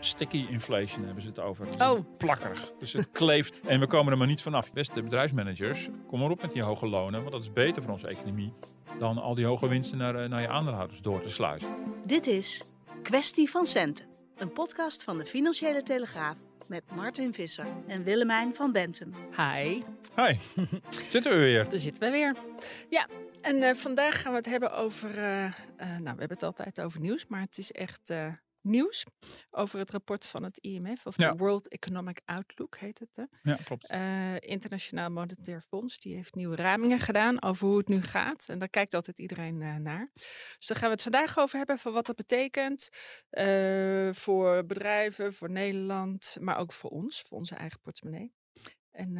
Sticky inflation hebben ze het over. Oh. Plakkerig. Dus het kleeft. En we komen er maar niet vanaf. Beste bedrijfsmanagers, kom maar op met die hoge lonen. Want dat is beter voor onze economie dan al die hoge winsten naar, eh, naar je aandeelhouders door te sluizen. Dit is Kwestie van Centen. Een podcast van de Financiële Telegraaf met Martin Visser en Willemijn van Bentum. Hi, Hi, zitten we weer. daar zitten we weer. Ja, en eh, vandaag gaan we het hebben over. eh, eh, nou, we hebben het altijd over nieuws, maar het is echt eh, nieuws. Over het rapport van het IMF, of Ja. de World Economic Outlook heet het. Hè? Ja, klopt. Eh, Internationaal Monetair Fonds, die heeft nieuwe ramingen gedaan over hoe het nu gaat. En daar kijkt altijd iedereen eh, naar. Dus daar gaan we het vandaag over hebben, van wat dat betekent eh, voor bedrijven, voor Nederland, maar ook voor ons, voor onze eigen portemonnee. En,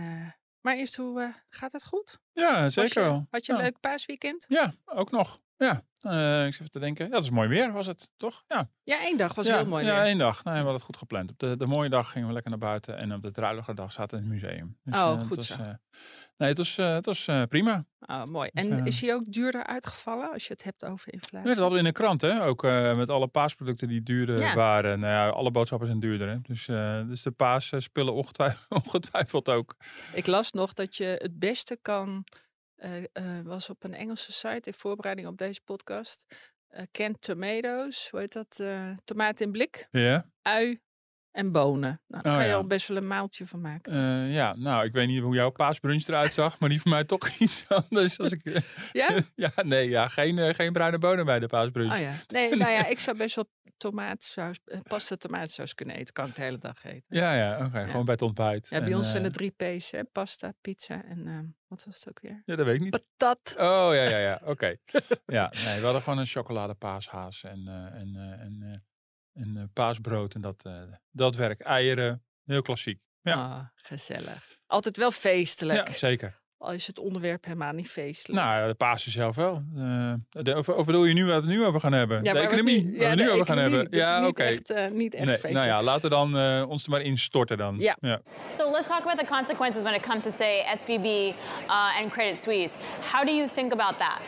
maar eerst, hoe gaat het goed? Ja, zeker wel. Had je een Ja. leuk paasweekend? Ja, ook nog. Ja, eh, ik zit even te denken. Ja, dat is mooi weer, was het, toch? Ja, Ja, één dag was ja, heel mooi Ja, weer. één dag. Nee, we hadden het goed gepland. Op de, de mooie dag gingen we lekker naar buiten. En op de druilige dag zaten we in het museum. Dus, Oh, eh, goed was, zo. eh, nee, het was, het was prima. Oh, mooi. Dus, En is hij ook duurder uitgevallen als je het hebt over Ja, inflatie? dat hadden we in de krant, hè? Ook met alle paasproducten die duurder Ja. waren. Nou ja, alle boodschappen zijn duurder, hè? Dus, dus de paasspullen ongetwijfeld, ongetwijfeld ook. Ik las nog dat je het beste kan, eh, eh, was op een Engelse site in voorbereiding op deze podcast, eh canned tomatoes, hoe heet dat, tomaat in blik, Ja? ui en bonen. Nou, daar Oh, kan je ja. al best wel een maaltje van maken. Eh, ja, nou, ik weet niet hoe jouw paasbrunch eruit zag, maar die van mij toch iets anders. Als ik, ja? ja, nee, ja, geen, eh, geen bruine bonen bij de paasbrunch. Oh ja. Nee, nou ja, ik zou best wel tomaatsaus, eh, pasta tomaatsaus kunnen eten. Kan ik de hele dag eten. Ja, ja, oké. Gewoon bij het ontbijt. Ja, bij En, ons zijn er drie P's, hè? pasta, pizza en wat was het ook weer? Ja, dat weet ik niet. Patat. Oh, ja, ja, ja. Oké. ja, nee, we hadden gewoon een chocoladepaashaas en, en, en, en eh, paasbrood en dat, eh, dat werk. Eieren, heel klassiek. Ja. Ah, gezellig. Altijd wel feestelijk. Ja, zeker. Al is het onderwerp helemaal niet feestelijk. Nou, de Pasen zelf wel. Eh, de, of, of bedoel je nu waar we het nu over gaan hebben? Ja, de waar we het economie, nu- we ja, nu over gaan hebben. Ja, niet oké. echt, eh, niet echt Nee, feestelijk. nou ja, laten we dan eh, ons er maar instorten dan. Ja. So let's talk about the consequences when it comes to, say, SVB uh, and Credit Suisse. How do you think about that?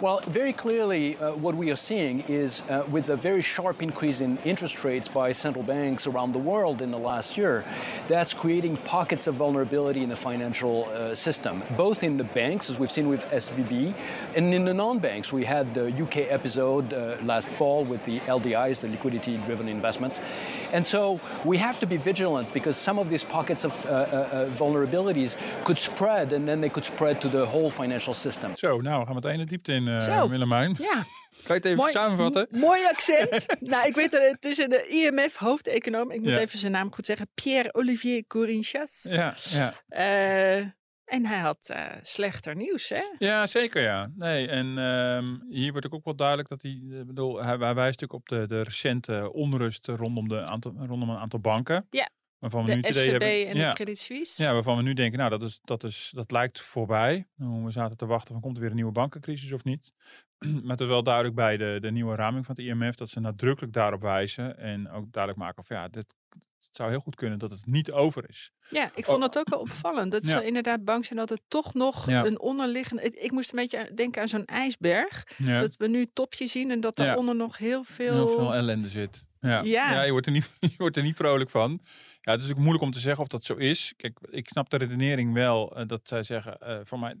Well, very clearly, uh, what we are seeing is uh, with a very sharp increase in interest rates by central banks around the world in the last year, that's creating pockets of vulnerability in the financial uh, system, both in the banks, as we've seen with SVB, and in the non banks. We had the UK episode uh, last fall with the LDIs, the liquidity driven investments. And so we have to be vigilant because some of these pockets of uh, uh, vulnerabilities could spread and then they could spread to the whole financial system. Zo, nou, we gaan meteen de diepte in, eh Zo. Willemijn. Ja, Kan je het even mooi, samenvatten? mooi accent. nou, ik weet het, het is een eh, IMF-hoofdeconoom. Ik moet Ja. even zijn naam goed zeggen. Pierre-Olivier Corinchas. Ja, ja. Eh, en hij had eh, slechter nieuws, hè? Ja, zeker ja. Nee, en ehm, hier wordt ook wel duidelijk dat hij, bedoel, hij, hij wijst natuurlijk op de, de recente onrust rondom, de aantal, rondom een aantal banken. Ja. Waarvan we nu De idee SVB hebben, en ja, de Credit Suisse. ja, waarvan we nu denken, nou, dat, is, dat, is, dat lijkt voorbij. Nou, We zaten te wachten van, komt er weer een nieuwe bankencrisis of niet? maar het is wel duidelijk bij de, de nieuwe raming van het IMF dat ze nadrukkelijk daarop wijzen. En ook duidelijk maken van, ja, dit, het zou heel goed kunnen dat het niet over is. Ja, ik vond het ook wel opvallend. Dat. Ja. ze inderdaad bang zijn dat er toch nog Ja. een onderliggende... Ik, moest een beetje denken aan zo'n ijsberg. Ja. Dat we nu het topje zien en dat daaronder nog heel veel... Heel veel ellende zit. Ja, Ja. ja. je, wordt er niet, je wordt er niet vrolijk van. Ja, het is ook moeilijk om te zeggen of dat zo is. Kijk, ik snap de redenering wel eh, dat zij zeggen, eh voor mij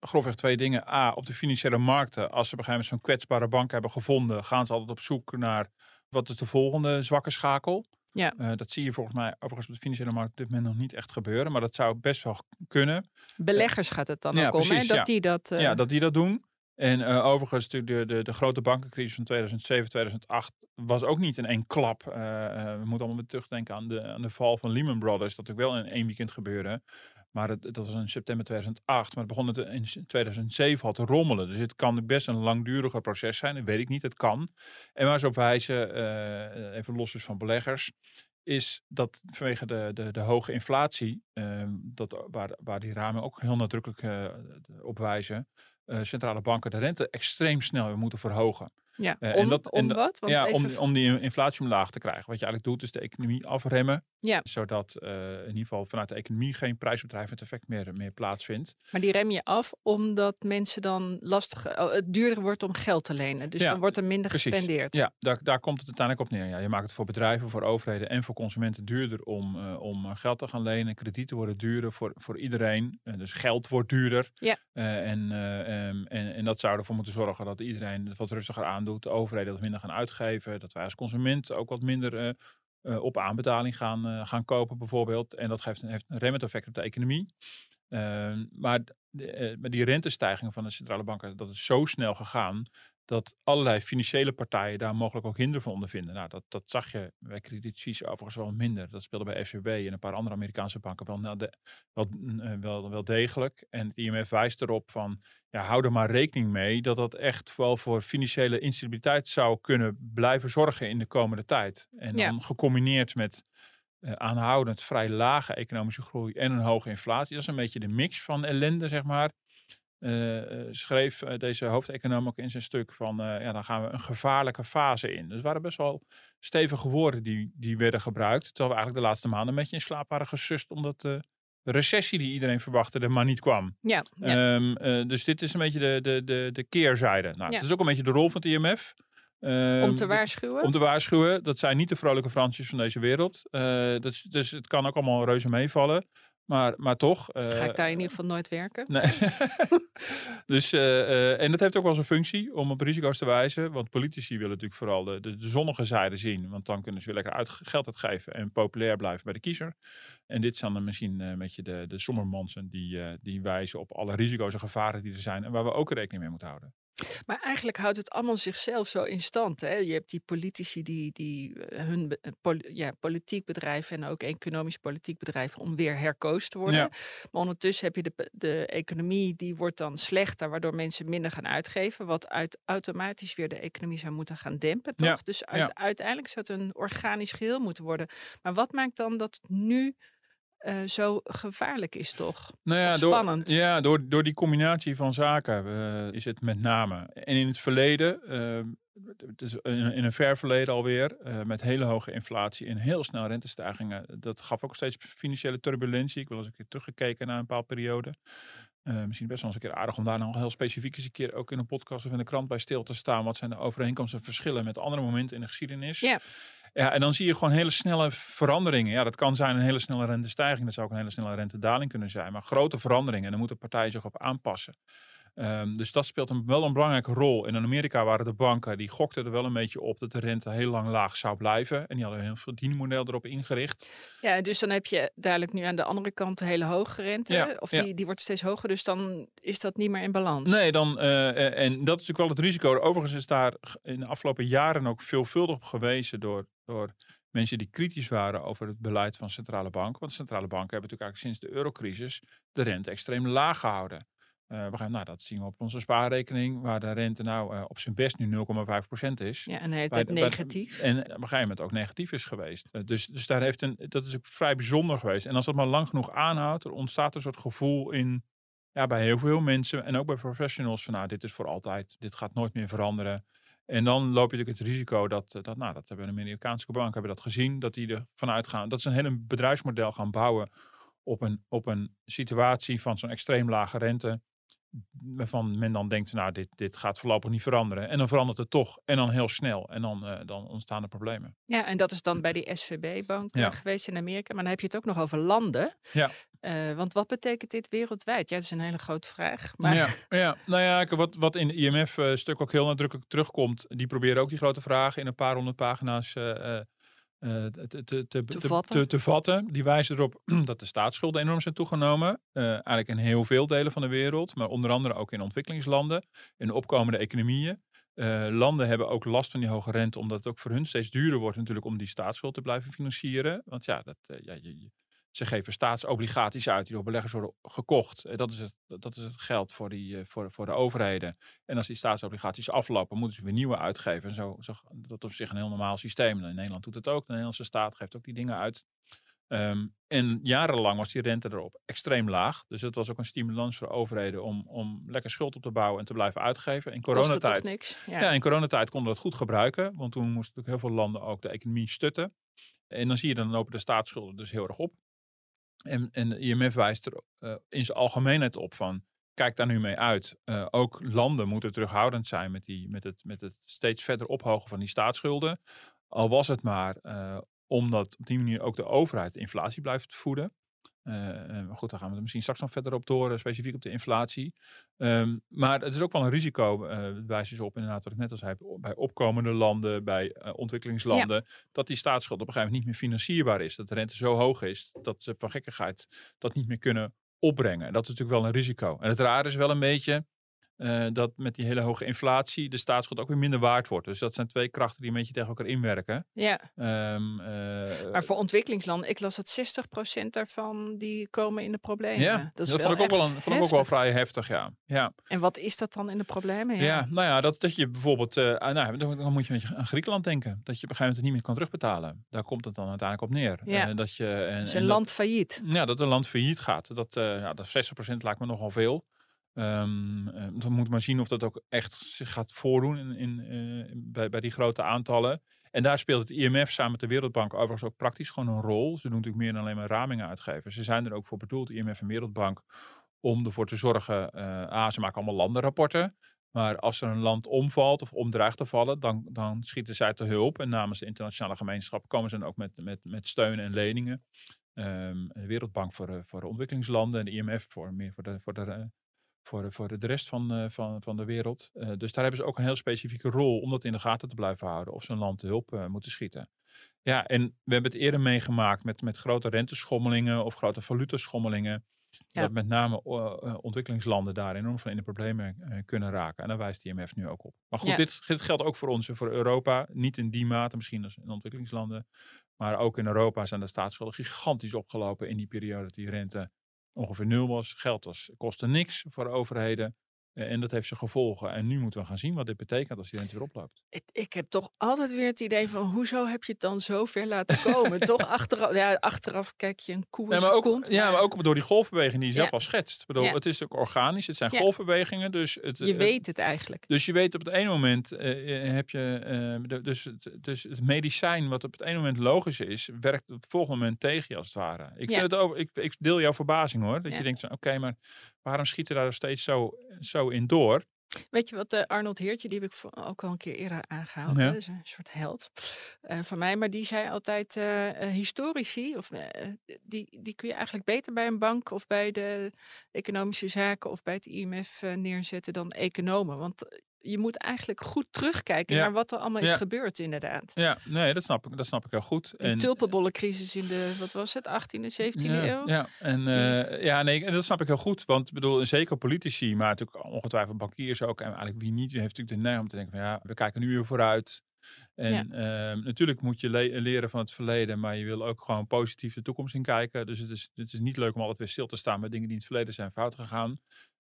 grofweg twee dingen. A, op de financiële markten, als ze op een gegeven moment zo'n kwetsbare bank hebben gevonden, gaan ze altijd op zoek naar wat is de volgende zwakke schakel. Ja. Eh, dat zie je volgens mij overigens op de financiële markt op dit moment nog niet echt gebeuren. Maar dat zou best wel kunnen. Beleggers gaat het dan Ja, ook om, hè? dat ja. die dat... Ja, dat die dat doen. En eh, overigens, natuurlijk de, de, grote bankencrisis van 2007, 2008 was ook niet in één klap. Eh, eh, we moeten allemaal weer terugdenken aan de, aan de val van Lehman Brothers. Dat ook wel in één weekend gebeurde. Maar het, dat was in september 2008. Maar het begon in 2007 al te rommelen. Dus het kan best een langduriger proces zijn. Dat weet ik niet. Het kan. En waar ze op wijzen, even los dus van beleggers, is dat vanwege de, de, de hoge inflatie, eh, dat, waar, waar die ramen ook heel nadrukkelijk op wijzen, centrale banken de rente extreem snel weer moeten verhogen. Ja. Eh, om, en dat- en om dat- wat? Want ja, even om, om die inflatie omlaag te krijgen. Wat je eigenlijk doet, is de economie afremmen. Ja. Zodat eh, in ieder geval vanuit de economie geen prijsbedrijvend effect meer, meer plaatsvindt. Maar die rem je af omdat mensen dan lastig, oh, het duurder wordt om geld te lenen. Dus Ja, dan wordt er minder precies. gespendeerd. Ja, daar, daar komt het uiteindelijk op neer. Ja, je maakt het voor bedrijven, voor overheden en voor consumenten duurder om, eh, om geld te gaan lenen. Kredieten worden duurder voor, voor iedereen. Dus geld wordt duurder. Ja. En, eh, ehm, en, en dat zou ervoor moeten zorgen dat iedereen het wat rustiger aandoet. De overheden wat minder gaan uitgeven. Dat wij als consument ook wat minder eh, eh, op aanbetaling gaan, eh, gaan kopen bijvoorbeeld. En dat geeft, heeft een remmend effect op de economie. Ehm, maar de, die rentestijgingen van de centrale banken, dat is zo snel gegaan dat allerlei financiële partijen daar mogelijk ook hinder van ondervinden. Nou, dat, dat zag je bij Credit Suisse overigens wel minder. Dat speelde bij FCB en een paar andere Amerikaanse banken wel, nou de, wel, eh, wel, wel degelijk. En het IMF wijst erop van, ja, hou er maar rekening mee dat dat echt wel voor financiële instabiliteit zou kunnen blijven zorgen in de komende tijd. En Ja. dan gecombineerd met eh, aanhoudend vrij lage economische groei en een hoge inflatie. Dat is een beetje de mix van ellende, zeg maar. Eh, eh, schreef eh, deze hoofdeconoom ook in zijn stuk van, ja, dan gaan we een gevaarlijke fase in. Dus het waren best wel stevige woorden die, die werden gebruikt. Terwijl we eigenlijk de laatste maanden een beetje in slaap waren gesust, omdat de recessie die iedereen verwachtte er maar niet kwam. Ja, ja. Ehm, eh, dus dit is een beetje de, de, de, de keerzijde. Nou, Ja. Het is ook een beetje de rol van het IMF. om Ehm, te waarschuwen. om te waarschuwen, dat zijn niet de vrolijke Fransjes van deze wereld. Dat is, dus het kan ook allemaal reuze meevallen. Maar, maar toch. Ga eh, ik daar in ieder geval nooit werken? Nee. dus, eh, eh, en dat heeft ook wel zijn functie om op risico's te wijzen. Want politici willen natuurlijk vooral de, de, de zonnige zijde zien. Want dan kunnen ze weer lekker uit, geld uitgeven en populair blijven bij de kiezer. En dit zijn dan misschien eh, een beetje de, de sommermansen die, eh, die wijzen op alle risico's en gevaren die er zijn. En waar we ook rekening mee moeten houden. Maar eigenlijk houdt het allemaal zichzelf zo in stand. Hè? Je hebt die politici die, die eh, hun eh, ja, politiek bedrijven en ook economisch politiek bedrijven om weer herkozen te worden. Ja. Maar ondertussen heb je de, de economie die wordt dan slechter, waardoor mensen minder gaan uitgeven. Wat uit, automatisch weer de economie zou moeten gaan dempen. Toch? Ja, Dus uit- uiteindelijk zou het een organisch geheel moeten worden. Maar wat maakt dan dat nu eh, zo gevaarlijk is toch? Nou ja, Of door, spannend. ja door, door die combinatie van zaken eh, is het met name. En in het verleden, eh, dus in, in een ver verleden alweer, met hele hoge inflatie en heel snel rentestijgingen. Dat gaf ook steeds financiële turbulentie. Ik wil eens een keer teruggekeken naar een bepaalde periode. Misschien best wel eens een keer aardig om daar nog heel specifiek eens een keer ook in een podcast of in de krant bij stil te staan. Wat zijn de overeenkomsten en verschillen met andere momenten in de geschiedenis? Ja. Ja, en dan zie je gewoon hele snelle veranderingen. Ja, dat kan zijn een hele snelle rentestijging. Dat zou ook een hele snelle rentedaling kunnen zijn. Maar grote veranderingen. En daar moeten partijen zich op aanpassen. Ehm, dus dat speelt een, wel een belangrijke rol. En in Amerika waren de banken, die gokten er wel een beetje op dat de rente heel lang laag zou blijven. En die hadden een heel verdienmodel erop ingericht. Ja, dus dan heb je duidelijk nu aan de andere kant de hele hoge rente. Ja, of ja. die, die wordt steeds hoger, dus dan is dat niet meer in balans. Nee, dan, eh, eh, en dat is natuurlijk wel het risico. Overigens is daar in de afgelopen jaren ook veelvuldig op gewezen door, door mensen die kritisch waren over het beleid van centrale banken. Want centrale banken hebben natuurlijk eigenlijk sinds de eurocrisis de rente extreem laag gehouden. Eh, we gaan, nou, dat zien we op onze spaarrekening, waar de rente nou eh, op zijn best nu 0,5% is. Ja, en bij de- negatief. En op een gegeven moment ook negatief is geweest. Eh, dus, dus daar heeft een, dat is ook vrij bijzonder geweest. En als dat maar lang genoeg aanhoudt, er ontstaat een soort gevoel in, ja, bij heel veel mensen en ook bij professionals van, nou, dit is voor altijd, dit gaat nooit meer veranderen. En dan loop je natuurlijk het risico dat, eh, dat nou, dat hebben de Amerikaanse banken hebben dat gezien, dat die ervan uitgaan, dat ze een hele bedrijfsmodel gaan bouwen op een, op een situatie van zo'n extreem lage rente, waarvan men dan denkt, nou, dit, dit gaat voorlopig niet veranderen. En dan verandert het toch, en dan heel snel, en dan, eh, dan ontstaan er problemen. Ja, en dat is dan bij die SVB-bank Ja. geweest in Amerika. Maar dan heb je het ook nog over landen. Ja. Eh, want wat betekent dit wereldwijd? Ja, dat is een hele grote vraag. Maar Ja, ja, nou ja, wat, wat in het IMF-stuk ook heel nadrukkelijk terugkomt, die proberen ook die grote vragen in een paar honderd pagina's eh, eh, eh, te, te, te, te, Te te- vatten. te- te vatten. Die wijzen erop dat de staatsschulden enorm zijn toegenomen. Eh, eigenlijk in heel veel delen van de wereld, maar onder andere ook in ontwikkelingslanden, in opkomende economieën. Eh, landen hebben ook last van die hoge rente, omdat het ook voor hun steeds duurder wordt natuurlijk om die staatsschuld te blijven financieren. Want ja, dat, eh, ja je- ze geven staatsobligaties uit die door beleggers worden gekocht. Eh, dat, is het, dat is het geld voor, die, eh, voor, voor de overheden. En als die staatsobligaties aflopen, moeten ze weer nieuwe uitgeven. En zo, zo, dat is op zich een heel normaal systeem. In Nederland doet het ook. De Nederlandse staat geeft ook die dingen uit. Ehm, en jarenlang was die rente erop extreem laag. Dus het was ook een stimulans voor overheden om, om lekker schuld op te bouwen en te blijven uitgeven. In coronatijd niks? Ja. ja, in coronatijd konden we dat goed gebruiken, want toen moesten natuurlijk heel veel landen ook de economie stutten. En dan zie je dan lopen de staatsschulden dus heel erg op. En, en de IMF wijst er eh, in zijn algemeenheid op van, kijk daar nu mee uit. Eh, ook landen moeten terughoudend zijn met, die, met, het, met het steeds verder ophogen van die staatsschulden. Al was het maar eh, omdat op die manier ook de overheid inflatie blijft voeden. Eh, eh, maar goed, daar gaan we er misschien straks nog verder op door, eh, specifiek op de inflatie. Ehm, maar het is ook wel een risico, eh wijst dus op inderdaad wat ik net al zei, bij opkomende landen, bij ontwikkelingslanden, dat die staatsschuld op een gegeven moment niet meer financierbaar is. Dat de rente zo hoog is dat ze van gekkigheid dat niet meer kunnen opbrengen. En dat is natuurlijk wel een risico. En het rare is wel een beetje eh, dat met die hele hoge inflatie de staatsschuld ook weer minder waard wordt. Dus dat zijn twee krachten die een beetje tegen elkaar inwerken. Ja, Ehm, eh, maar voor ontwikkelingslanden, ik las dat 60% daarvan die komen in de problemen. ja, dat dat, is vond wel ik ook wel, een, vond ik ook wel vrij heftig, ja. ja. En wat is dat dan in de problemen? Ja, nou ja, dat, dat je bijvoorbeeld, eh, ah, nou, dan, moet je een beetje aan Griekenland denken. Dat je op een gegeven moment het niet meer kan terugbetalen. Daar komt het dan uiteindelijk op neer. Ja. Dat je, en, is en een dat- land failliet. ja, dat een land failliet gaat. Dat, ja, dat 60% lijkt me nogal veel. Eh, dan moet maar zien of dat ook echt zich gaat voordoen in, in, eh, bij, bij die grote aantallen. En daar speelt het IMF samen met de Wereldbank overigens ook praktisch gewoon een rol. Ze doen natuurlijk meer dan alleen maar ramingen uitgeven. Ze zijn er ook voor bedoeld, IMF en Wereldbank, om ervoor te zorgen. ah, ze maken allemaal landenrapporten. Maar als er een land omvalt of omdreigt te vallen, dan, dan schieten zij te hulp. En namens de internationale gemeenschap komen ze dan ook met, met, met steun en leningen. Ehm, de Wereldbank voor, voor de ontwikkelingslanden en de IMF voor meer voor de, voor de, voor de, voor de, rest van, eh, van, van de wereld. Eh, dus daar hebben ze ook een heel specifieke rol om dat in de gaten te blijven houden. Of ze een land te hulp eh, moeten schieten. Ja, en we hebben het eerder meegemaakt met, met grote renteschommelingen of grote valutaschommelingen. Ja. Dat met name ontwikkelingslanden daar enorm van in de problemen kunnen raken. En daar wijst de IMF nu ook op. Maar goed, Ja. dit, dit geldt ook voor ons en voor Europa. Niet in die mate, misschien als in ontwikkelingslanden. Maar ook in Europa zijn de staatsschulden gigantisch opgelopen in die periode dat die rente ongeveer nul was. Geld was, kostte niks voor overheden. Eh, en dat heeft zijn gevolgen. En nu moeten we gaan zien wat dit betekent als die rente weer oploopt. Ik, ik heb toch altijd weer het idee van, hoezo heb je het dan zo ver laten komen? toch achteraf, ja, achteraf kijk je een koe in Ja, maar ook, ja, maar ook door die golfbeweging die je zelf al schetst. Ik bedoel, Ja. Het is ook organisch, het zijn golfbewegingen. Dus het, Je het- weet het eigenlijk. Dus je weet op het ene moment eh, eh, heb je. eh, dus, het, dus het medicijn wat op het ene moment logisch is, werkt op het volgende moment tegen je als het ware. Ik, vind het over, ik, ik deel jouw verbazing hoor. Dat je denkt: van, oké, maar waarom schiet er daar nog steeds zo, zo in door? Weet je wat, eh, Arnold Heertje, die heb ik ook al een keer eerder aangehaald. Ja. hè, Dat is een soort held eh, van mij. Maar die zei altijd, eh, historici, of, die, die kun je eigenlijk beter bij een bank of bij de economische zaken of bij het IMF neerzetten dan economen. Want je moet eigenlijk goed terugkijken Ja. naar wat er allemaal is gebeurd inderdaad. Ja, nee, dat snap ik, dat snap ik heel goed. De tulpenbollencrisis in de, wat was het, 18e, 17e ja, eeuw? Ja, en, eh, ja nee, en dat snap ik heel goed. Want ik bedoel, zeker politici, maar natuurlijk ongetwijfeld bankiers ook. En eigenlijk wie niet, heeft natuurlijk de neiging om te denken van ja, we kijken nu weer vooruit. En ehm, natuurlijk moet je le- leren van het verleden, maar je wil ook gewoon positief de toekomst in kijken. Dus het is, het is niet leuk om altijd weer stil te staan met dingen die in het verleden zijn fout gegaan.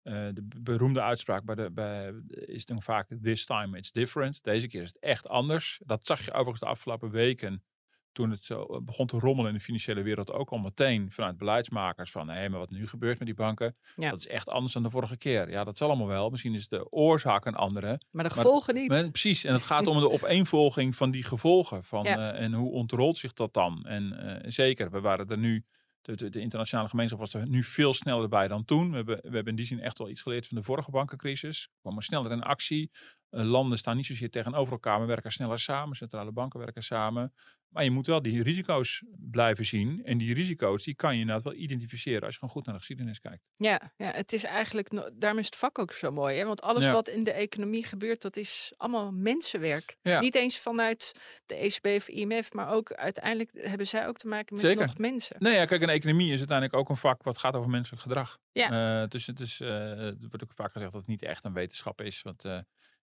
Eh, de be- beroemde uitspraak bij de, bij, is dan vaak this time it's different. Deze keer is het echt anders. Dat zag je overigens de afgelopen weken toen het zo eh, begon te rommelen in de financiële wereld ook al meteen vanuit beleidsmakers van hé, maar wat nu gebeurt met die banken, Ja. dat is echt anders dan de vorige keer. Ja, dat zal allemaal wel. Misschien is de oorzaak een andere. Maar de Maar- gevolgen niet. Maar, precies, en het gaat om de opeenvolging van die gevolgen. Van, Ja. eh, en hoe ontrolt zich dat dan? En zeker, we waren er nu, de, de, internationale gemeenschap was er nu veel sneller bij dan toen. We hebben, we hebben in die zin echt wel iets geleerd van de vorige bankencrisis. We kwamen sneller in actie. Eh, landen staan niet zozeer tegenover elkaar, maar werken sneller samen. Centrale banken werken samen. Maar je moet wel die risico's blijven zien. En die risico's die kan je inderdaad wel identificeren als je gewoon goed naar de geschiedenis kijkt. Ja, ja het is eigenlijk, daarom is het vak ook zo mooi. Hè? Want alles Ja. wat in de economie gebeurt, dat is allemaal mensenwerk. Ja. Niet eens vanuit de ECB of IMF, maar ook uiteindelijk hebben zij ook te maken met Zeker. nog mensen. Nee, ja, kijk, een economie is uiteindelijk ook een vak wat gaat over menselijk gedrag. Ja. Eh, dus het is, eh, er wordt ook vaak gezegd dat het niet echt een wetenschap is. Want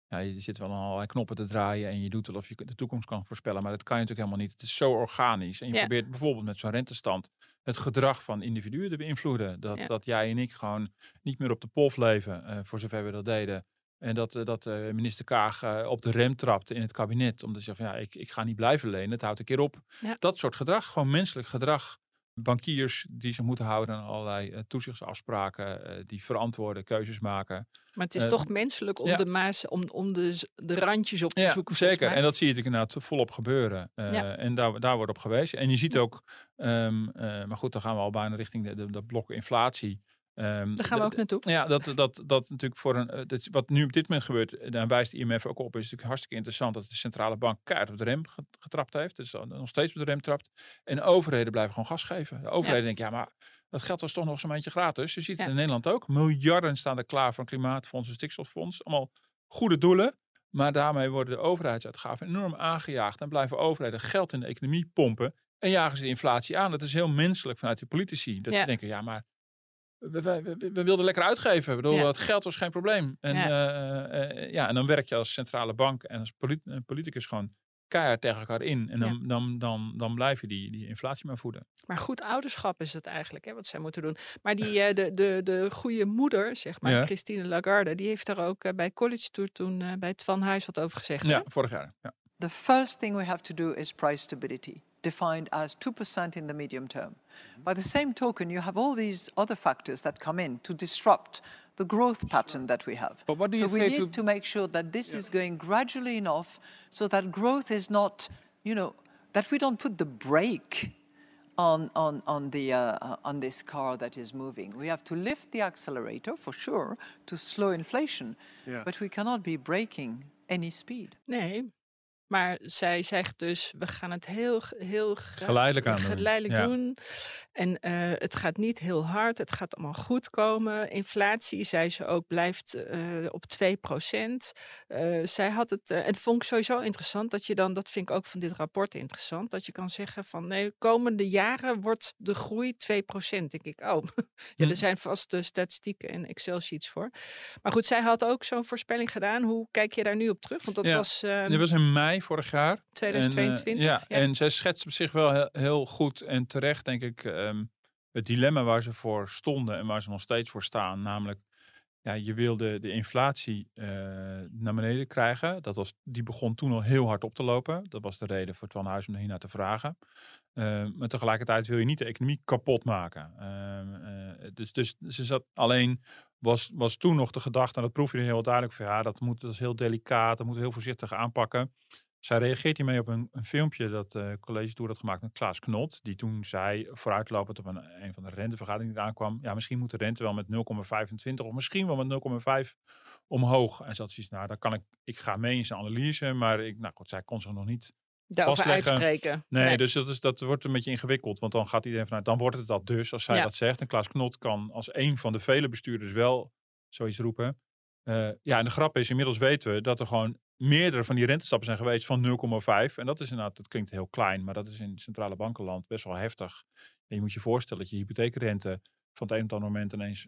ja, je zit wel aan allerlei knoppen te draaien en je doet wel of je de toekomst kan voorspellen. Maar dat kan je natuurlijk helemaal niet. Het is zo organisch. En je Ja. probeert bijvoorbeeld met zo'n rentestand het gedrag van individuen te beïnvloeden. Dat, Ja. dat jij en ik gewoon niet meer op de pof leven, eh, voor zover we dat deden. En dat, eh, dat eh, minister Kaag op de rem trapte in het kabinet. Om te zeggen, van, ja, ik, ik ga niet blijven lenen, het houdt een keer op. Ja. Dat soort gedrag, gewoon menselijk gedrag. Bankiers die zich moeten houden aan allerlei eh, toezichtsafspraken, eh, die verantwoorde keuzes maken. Maar het is Eh, toch menselijk om, ja. de, maas, om, om de, de randjes op te Ja, zoeken. zeker. En dat zie je natuurlijk inderdaad volop gebeuren. Ja. En daar, daar wordt op gewezen. En je ziet ook, ehm, eh, maar goed, dan gaan we al bijna richting de, de, de blok inflatie. Ehm, Daar gaan we de- ook naartoe. Ja, dat, dat, dat natuurlijk voor een. eh, dat, wat nu op dit moment gebeurt, eh, daar wijst de IMF ook op, is natuurlijk hartstikke interessant dat de centrale bank keihard op de rem ge- getrapt heeft. Dus nog steeds op de rem trapt. En overheden blijven gewoon gas geven. De overheden denken, ja, maar dat geld was toch nog zo'n beetje gratis. Je ziet het Ja. in Nederland ook. Miljarden staan er klaar voor een klimaatfonds, een stikstoffonds. Allemaal goede doelen. Maar daarmee worden de overheidsuitgaven enorm aangejaagd. En blijven overheden geld in de economie pompen. En jagen ze de inflatie aan. Dat is heel menselijk vanuit de politici. Dat Ja. ze denken, ja, maar we, we, we, we wilden lekker uitgeven. Ik bedoel, Ja. het geld was geen probleem. En, Ja. ja. ja, en dan werk je als centrale bank en als polit- eh, politicus gewoon keihard tegen elkaar in. En dan, Ja. dan, dan, dan blijf je die, die inflatie maar voeden. Maar goed ouderschap is het eigenlijk, hè, wat zij moeten doen. Maar die, eh, de, de, de goede moeder, zeg maar, Ja. Christine Lagarde, die heeft daar ook eh, bij College Tour toen eh, bij het Van Huis wat over gezegd. hè? Ja, vorig jaar. Ja. The first thing we have to do is price stability, defined as 2% in the medium term. By the same token, you have all these other factors that come in to disrupt the growth pattern that we have. But what do so you we say need to- to make sure that this is going gradually enough so that growth is not, you know, that we don't put the brake on, on, on, the, uh, uh, on this car that is moving. We have to lift the accelerator for sure to slow inflation, Yeah. but we cannot be braking any speed. Nee, maar zij zegt dus, we gaan het heel, heel Geleidelijk aan doen. geleidelijk Ja. doen. En eh, het gaat niet heel hard, het gaat allemaal goed komen. Inflatie, zei ze ook, blijft eh, op 2% zij had het, eh, en het vond ik sowieso interessant, dat je dan, dat vind ik ook van dit rapport interessant, dat je kan zeggen van, nee, komende jaren wordt de groei 2% Denk ik, oh, ja, er zijn vast de statistieken en Excel-sheets voor. Maar goed, zij had ook zo'n voorspelling gedaan. Hoe kijk je daar nu op terug? Want dat Ja, was... ehm, Dit was in mei vorig jaar. En, eh, 2022, ja, ja. en zij schetst op zich wel heel, heel goed en terecht, denk ik, ehm, het dilemma waar ze voor stonden en waar ze nog steeds voor staan. Namelijk, ja, je wilde de inflatie eh, naar beneden krijgen. Dat was, die begon toen al heel hard op te lopen. Dat was de reden voor Twan Huis om hiernaar te vragen. Eh, maar tegelijkertijd wil je niet de economie kapot maken. Ehm, eh, dus, dus ze zat alleen was, was toen nog de gedachte, en dat proef je er heel duidelijk van, ja, dat moet dat is heel delicaat, dat moet heel voorzichtig aanpakken. Zij reageert hiermee op een, een filmpje dat eh College Tour had gemaakt met Klaas Knot, die toen zei, vooruitlopend op een, een van de rentevergaderingen die aankwam, ja, misschien moet de rente wel met 0,25 of misschien wel met 0,5 omhoog. En zat zoiets, nou, daar kan ik, ik ga mee in zijn analyse, maar ik, nou goed, zij kon zich nog niet daarover uitspreken. Nee, dus dat, is, dat wordt een beetje ingewikkeld. Want dan gaat iedereen vanuit, dan wordt het dat dus, als zij Ja. dat zegt. En Klaas Knot kan als een van de vele bestuurders wel zoiets roepen. Eh, ja, en de grap is, inmiddels weten we dat er gewoon meerdere van die rentestappen zijn geweest van 0,5. En dat is inderdaad, dat klinkt heel klein, maar dat is in centrale bankenland best wel heftig. En je moet je voorstellen dat je hypotheekrente van het een op het andere moment ineens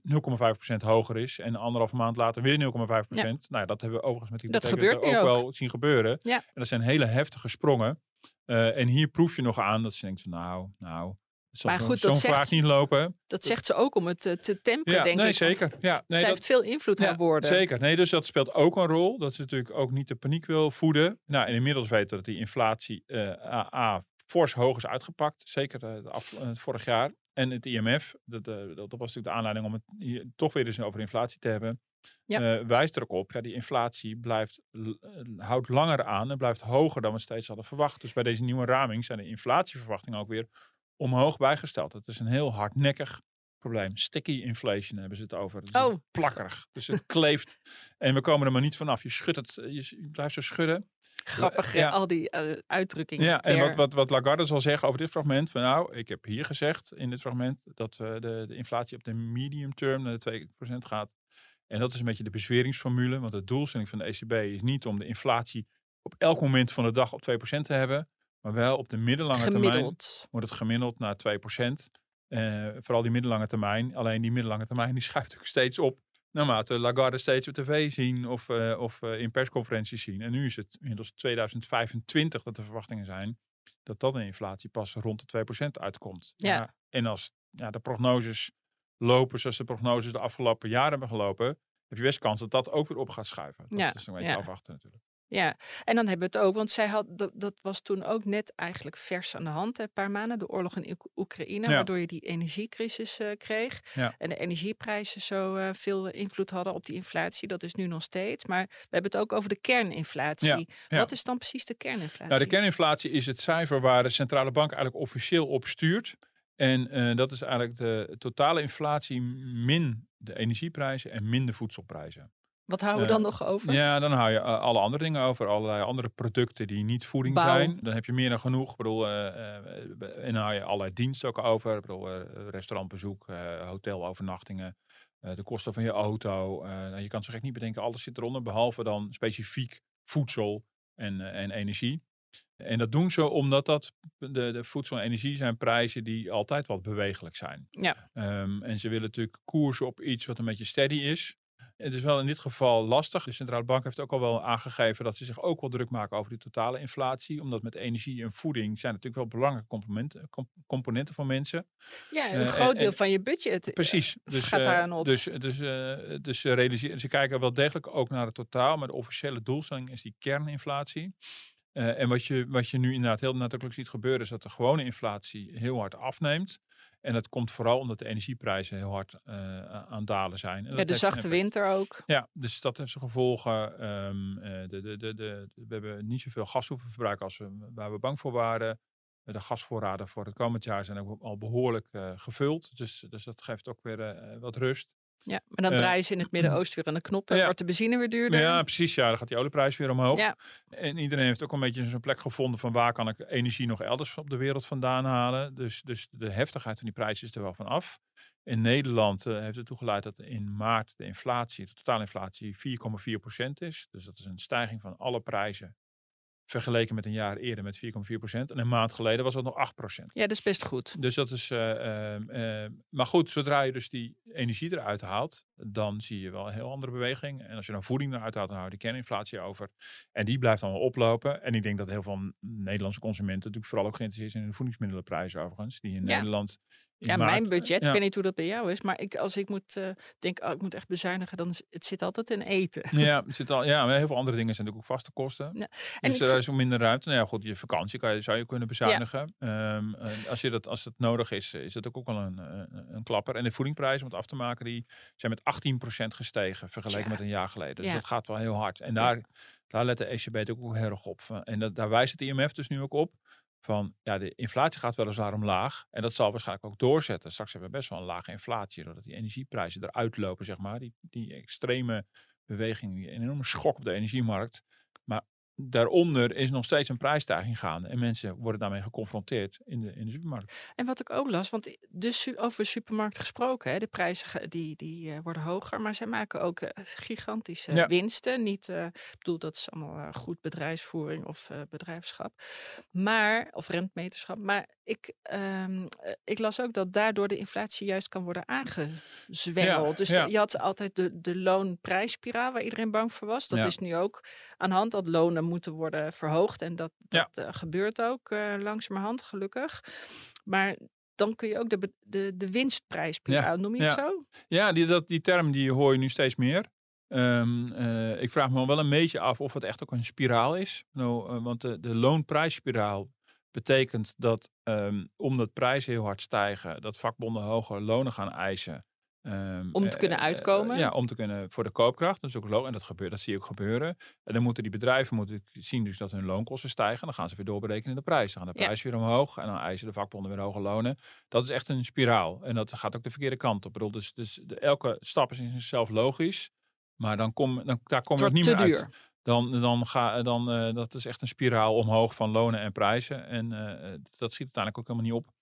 0,5% hoger is. En anderhalve maand later weer 0,5%. Nou ja, dat hebben we overigens met die Dat gebeurt ook. wel zien gebeuren. Ja. En dat zijn hele heftige sprongen. Eh, en hier proef je nog aan dat ze denkt van nou, nou, Maar goed, dat zegt vaak ze- niet lopen. Dat zegt ze ook om het te, te temperen, Ja, denk nee, ik. zeker. Ja, nee, zij dat- heeft veel invloed, Ja, woorden. Zeker. Nee, dus dat speelt ook een rol. Dat ze natuurlijk ook niet de paniek wil voeden. Nou, en inmiddels weten we dat die inflatie eh A, A, fors hoog is uitgepakt. Zeker eh, af, eh, vorig jaar. En het IMF, dat, eh, dat, was natuurlijk de aanleiding om het hier toch weer eens over inflatie te hebben. Ja. eh, wijst er ook op, ja, die inflatie blijft, eh, houdt langer aan en blijft hoger dan we steeds hadden verwacht. Dus bij deze nieuwe raming zijn de inflatieverwachtingen ook weer omhoog bijgesteld. Het is een heel hardnekkig probleem. Sticky inflation hebben ze het over. Dus Oh. het plakkerig. Dus het kleeft. En we komen er maar niet vanaf. Je schudt het, je, s- je blijft zo schudden. Grappig, hè, Ja. al die eh, uitdrukkingen. Ja, en wat, wat, wat Lagarde zal zeggen over dit fragment. Van nou, ik heb hier gezegd in dit fragment dat eh, de, de inflatie op de medium term naar de 2% gaat. En dat is een beetje de bezweringsformule. Want de doelstelling van de ECB is niet om de inflatie op elk moment van de dag op 2% te hebben. Maar wel op de middellange termijn wordt het gemiddeld naar 2%. Eh vooral die middellange termijn. Alleen die middellange termijn die schuift natuurlijk steeds op. Naarmate Lagarde steeds op tv zien of, eh, of eh, in persconferenties zien. En nu is het inmiddels 2025 dat de verwachtingen zijn dat dat een inflatie pas rond de 2% uitkomt. Ja. en als ja, de prognoses lopen zoals de prognoses de afgelopen jaren hebben gelopen, heb je best kans dat dat ook weer op gaat schuiven. Dat Ja, is een beetje ja. afwachten natuurlijk. Ja, en dan hebben we het ook, want zij had, dat, dat was toen ook net eigenlijk vers aan de hand, een paar maanden, de oorlog in Oek- Oekraïne, Ja. waardoor je die energiecrisis eh, kreeg. Ja. En de energieprijzen zo eh, veel invloed hadden op die inflatie. Dat is nu nog steeds. Maar we hebben het ook over de kerninflatie. ja. Wat is dan precies de kerninflatie? Nou, de kerninflatie is het cijfer waar de centrale bank eigenlijk officieel op stuurt. En eh, dat is eigenlijk de totale inflatie min de energieprijzen en min de voedselprijzen. Wat houden we dan nog over? Ja, dan hou je eh, alle andere dingen over. Allerlei andere producten die niet voeding Bouw. zijn. Dan heb je meer dan genoeg. Ik bedoel, eh, eh, en dan hou je allerlei diensten ook over. Ik bedoel, restaurantbezoek, hotelovernachtingen. de kosten van je auto. nou, je kan zo gek niet bedenken, alles zit eronder. Behalve dan specifiek voedsel en, en energie. En dat doen ze omdat dat de, de voedsel en energie zijn prijzen die altijd wat bewegelijk zijn. Ja. Ehm, en ze willen natuurlijk koersen op iets wat een beetje steady is. Het is wel in dit geval lastig. De centrale bank heeft ook al wel aangegeven dat ze zich ook wel druk maken over die totale inflatie. Omdat met energie en voeding zijn natuurlijk wel belangrijke componenten, com- componenten voor mensen. Ja, Eh, een en- groot deel en- van je budget. eh, Precies. Dus, gaat eh, daaraan op. Dus, dus, eh, dus ze, realiseren, ze kijken wel degelijk ook naar het totaal. Maar de officiële doelstelling is die kerninflatie. Eh, en wat je, wat je nu inderdaad heel nadrukkelijk ziet gebeuren, is dat de gewone inflatie heel hard afneemt. En dat komt vooral omdat de energieprijzen heel hard eh, aan het dalen zijn. En ja, de zachte winter ook. Ja, dus dat heeft zijn gevolgen. Ehm, eh, de, de, de, de, we hebben niet zoveel gas hoeven verbruiken als we, waar we bang voor waren. De gasvoorraden voor het komend jaar zijn ook al behoorlijk eh, gevuld. Dus, dus dat geeft ook weer eh, wat rust. Ja, maar dan Eh, draaien ze in het Midden-Oosten weer aan de knop en ja. wordt de benzine weer duurder. Ja, precies. Ja, dan gaat die olieprijs weer omhoog. Ja. En iedereen heeft ook een beetje zo'n plek gevonden van waar kan ik energie nog elders op de wereld vandaan halen. Dus, dus de heftigheid van die prijs is er wel van af. In Nederland eh, heeft het toegeleid dat in maart de inflatie, de totale inflatie, 4,4% is. Dus dat is een stijging van alle prijzen vergeleken met een jaar eerder met 4,4%. En een maand geleden was dat nog 8%. Ja, dat is best goed. Dus dat is. eh, eh, eh, maar goed, zodra je dus die energie eruit haalt, dan zie je wel een heel andere beweging. En als je dan voeding eruit haalt, dan hou je de kerninflatie over. En die blijft dan wel oplopen. En ik denk dat heel veel Nederlandse consumenten natuurlijk vooral ook geïnteresseerd zijn in de voedingsmiddelenprijzen overigens. Die in Ja. Nederland. Ja, maart- mijn budget, ja. ik weet niet hoe dat bij jou is, maar ik, als ik moet eh denk, oh, ik moet echt bezuinigen, dan is het zit altijd in eten. Ja, zit al, ja, maar heel veel andere dingen zijn natuurlijk ook vaste kosten. Ja, en Dus er is ook minder ruimte. Nou ja, goed, je vakantie kan je, zou je kunnen bezuinigen. Ehm, als, je dat, als het nodig is, is dat ook, ook wel een, een, een klapper. En de voedingprijzen, om het af te maken, die zijn met 18% gestegen vergeleken met een jaar geleden. Dus dat gaat wel heel hard. En daar, daar let de ECB ook heel erg op. En dat, daar wijst het IMF dus nu ook op. Van ja, de inflatie gaat weliswaar omlaag. En dat zal waarschijnlijk ook doorzetten. Straks hebben we best wel een lage inflatie. Doordat die energieprijzen eruit lopen, zeg maar. Die, die extreme beweging, die enorme schok op de energiemarkt. Daaronder is nog steeds een prijsstijging gaande. En mensen worden daarmee geconfronteerd in de, in de supermarkt. En wat ik ook las, want de su- over supermarkt gesproken, hè, de prijzen die, die eh, worden hoger, maar zij maken ook eh, gigantische Ja. winsten. Niet, eh, ik bedoel, dat is allemaal goed bedrijfsvoering of bedrijfschap, maar, of rentmeterschap. Maar ik, ehm, eh, ik las ook dat daardoor de inflatie juist kan worden aangezwengeld. dus ja. je had altijd de, de loonprijsspiraal waar iedereen bang voor was. Dat is nu ook aan de hand dat lonen moeten worden verhoogd. En dat, Ja. dat eh, gebeurt ook eh, langzamerhand, gelukkig. Maar dan kun je ook de, de, de winstprijspiraal, noem je het ja. zo? Ja, die, dat, die term die hoor je nu steeds meer. Ehm, eh, ik vraag me wel een beetje af of het echt ook een spiraal is. Nou, want de, de loonprijsspiraal betekent dat ehm, omdat prijzen heel hard stijgen, dat vakbonden hogere lonen gaan eisen. Ehm, Om te kunnen eh, eh, uitkomen? ja, om te kunnen voor de koopkracht. Dat is ook logisch. En dat gebeurt, dat zie je ook gebeuren. En dan moeten die bedrijven moeten zien dus dat hun loonkosten stijgen. Dan gaan ze weer doorberekenen in de prijs. Dan gaan de Ja. prijs weer omhoog. En dan eisen de vakbonden weer hoge lonen. Dat is echt een spiraal. En dat gaat ook de verkeerde kant op. Ik bedoel, dus, dus de, elke stap is in zichzelf logisch. Maar dan kom, dan, daar kom je ook niet meer uit. Dan, dan ga, dan, eh, dat is echt een spiraal omhoog van lonen en prijzen. En eh, eh, dat schiet uiteindelijk ook helemaal niet op.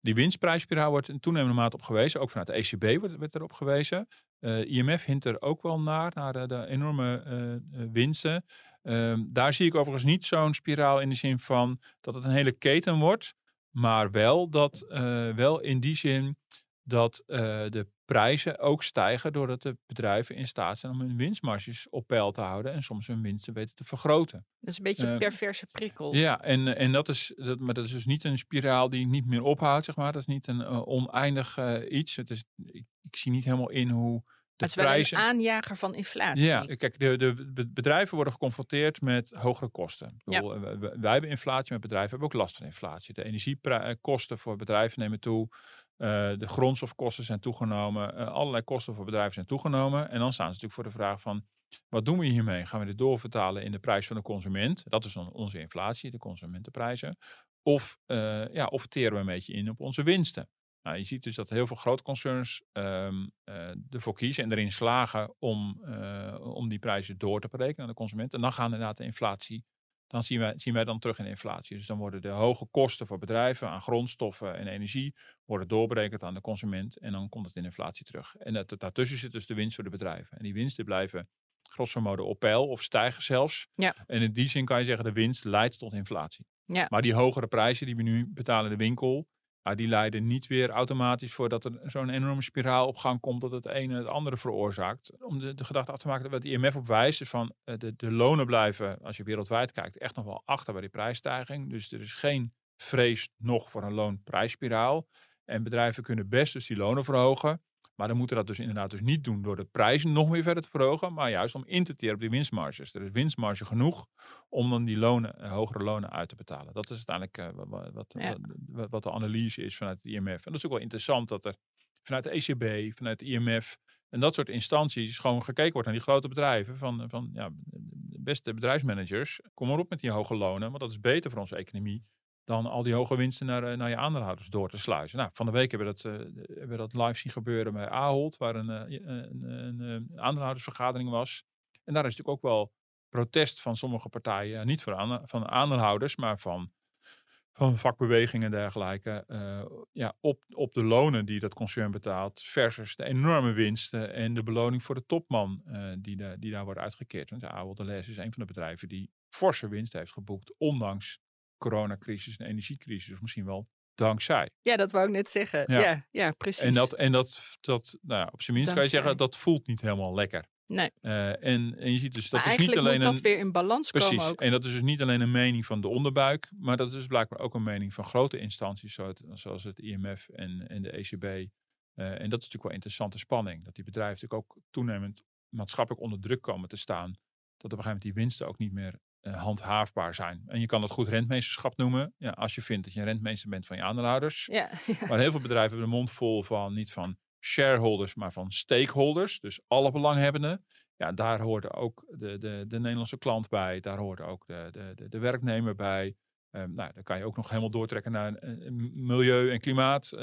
Die winstprijsspiraal wordt in toenemende mate op gewezen. Ook vanuit de ECB wordt, werd erop gewezen. Eh, IMF hint er ook wel naar, naar de, de enorme eh, eh, winsten. Ehm, daar zie ik overigens niet zo'n spiraal in de zin van dat het een hele keten wordt. Maar wel, dat, eh, wel in die zin dat eh, de prijzen ook stijgen doordat de bedrijven in staat zijn om hun winstmarges op peil te houden en soms hun winsten weten te vergroten. Dat is een beetje een Eh, perverse prikkel. Ja, en, en dat, is, dat, maar dat is dus niet een spiraal die niet meer ophoudt, zeg maar. Dat is niet een eh, oneindig eh, iets. Het is, ik, ik zie niet helemaal in hoe de het is wel prijzen... een aanjager van inflatie. Ja, kijk, de, de be- bedrijven worden geconfronteerd met hogere kosten. Ja. wij, wij hebben inflatie, maar bedrijven hebben ook last van inflatie. De energiekosten voor bedrijven nemen toe. Eh, de grondstofkosten zijn toegenomen. eh, allerlei kosten voor bedrijven zijn toegenomen. En dan staan ze natuurlijk voor de vraag van... Wat doen we hiermee? Gaan we dit doorvertalen in de prijs van de consument? Dat is dan onze inflatie, de consumentenprijzen. Of, eh, ja, of teren we een beetje in op onze winsten? Nou, je ziet dus dat heel veel grote concerns ehm, eh, ervoor kiezen en erin slagen om, om die prijzen door te berekenen aan de consument. En dan gaan inderdaad de inflatie, dan zien wij, zien wij dan terug in inflatie. Dus dan worden de hoge kosten voor bedrijven aan grondstoffen en energie worden doorberekend aan de consument en dan komt het in inflatie terug. En dat, daartussen zit dus de winst voor de bedrijven. En die winsten blijven grosso modo op peil of stijgen zelfs. Ja. En in die zin kan je zeggen de winst leidt tot inflatie. Ja. Maar die hogere prijzen die we nu betalen in de winkel, ja, die leiden niet weer automatisch voor dat er zo'n enorme spiraal op gang komt dat het ene het andere veroorzaakt. Om de, de gedachte af te maken, wat de IMF op wijst, is van eh, de, de lonen blijven, als je wereldwijd kijkt, echt nog wel achter bij die prijsstijging. Dus er is geen vrees nog voor een loonprijsspiraal. En bedrijven kunnen best dus die lonen verhogen. Maar dan moeten dat dus inderdaad dus niet doen door de prijzen nog meer verder te verhogen, maar juist om in te teren op die winstmarges. Er is winstmarge genoeg om dan die lonen, eh, hogere lonen uit te betalen. Dat is uiteindelijk eh, wa- wa- wat, Ja. wat, de analyse is vanuit het IMF. En dat is ook wel interessant dat er vanuit de ECB, vanuit de IMF en dat soort instanties gewoon gekeken wordt naar die grote bedrijven. Van, van ja, de beste bedrijfsmanagers, kom maar op met die hoge lonen, want dat is beter voor onze economie dan al die hoge winsten naar, eh, naar je aandeelhouders door te sluizen. Nou, van de week hebben we dat, eh, hebben we dat live zien gebeuren bij Ahold, waar een, eh, een, een, aandeelhoudersvergadering was. En daar is natuurlijk ook wel protest van sommige partijen, niet van, aan, van aandeelhouders, maar van, van vakbewegingen en dergelijke, ja, op, op de lonen die dat concern betaalt, versus de enorme winsten en de beloning voor de topman die, die daar wordt uitgekeerd. Want Ahold Delhaize is een van de bedrijven die forse winst heeft geboekt, ondanks coronacrisis en energiecrisis, misschien wel dankzij. Ja, dat wou ik net zeggen. Ja, Ja. ja, precies. En dat, en dat, dat nou ja, op zijn minst kan je zeggen, dat voelt niet helemaal lekker. Nee. Eh, en, en je ziet dus, dat maar is niet alleen moet dat een... weer in balans Precies, komen ook. en dat is dus niet alleen een mening van de onderbuik, maar dat is dus blijkbaar ook een mening van grote instanties, het- zoals het IMF en, en de ECB. Eh, en dat is natuurlijk wel interessante spanning, dat die bedrijven natuurlijk ook toenemend maatschappelijk onder druk komen te staan, dat op een gegeven moment die winsten ook niet meer handhaafbaar zijn. En je kan dat goed rentmeesterschap noemen, ja, als je vindt dat je een rentmeester bent van je aandeelhouders. Ja. Maar heel veel bedrijven hebben de mond vol van niet van shareholders, maar van stakeholders. Dus alle belanghebbenden. Ja, daar hoort ook de, de, de Nederlandse klant bij. Daar hoort ook de, de, de, de werknemer bij. Ehm, nou, dan kan je ook nog helemaal doortrekken naar eh, milieu en klimaat. eh,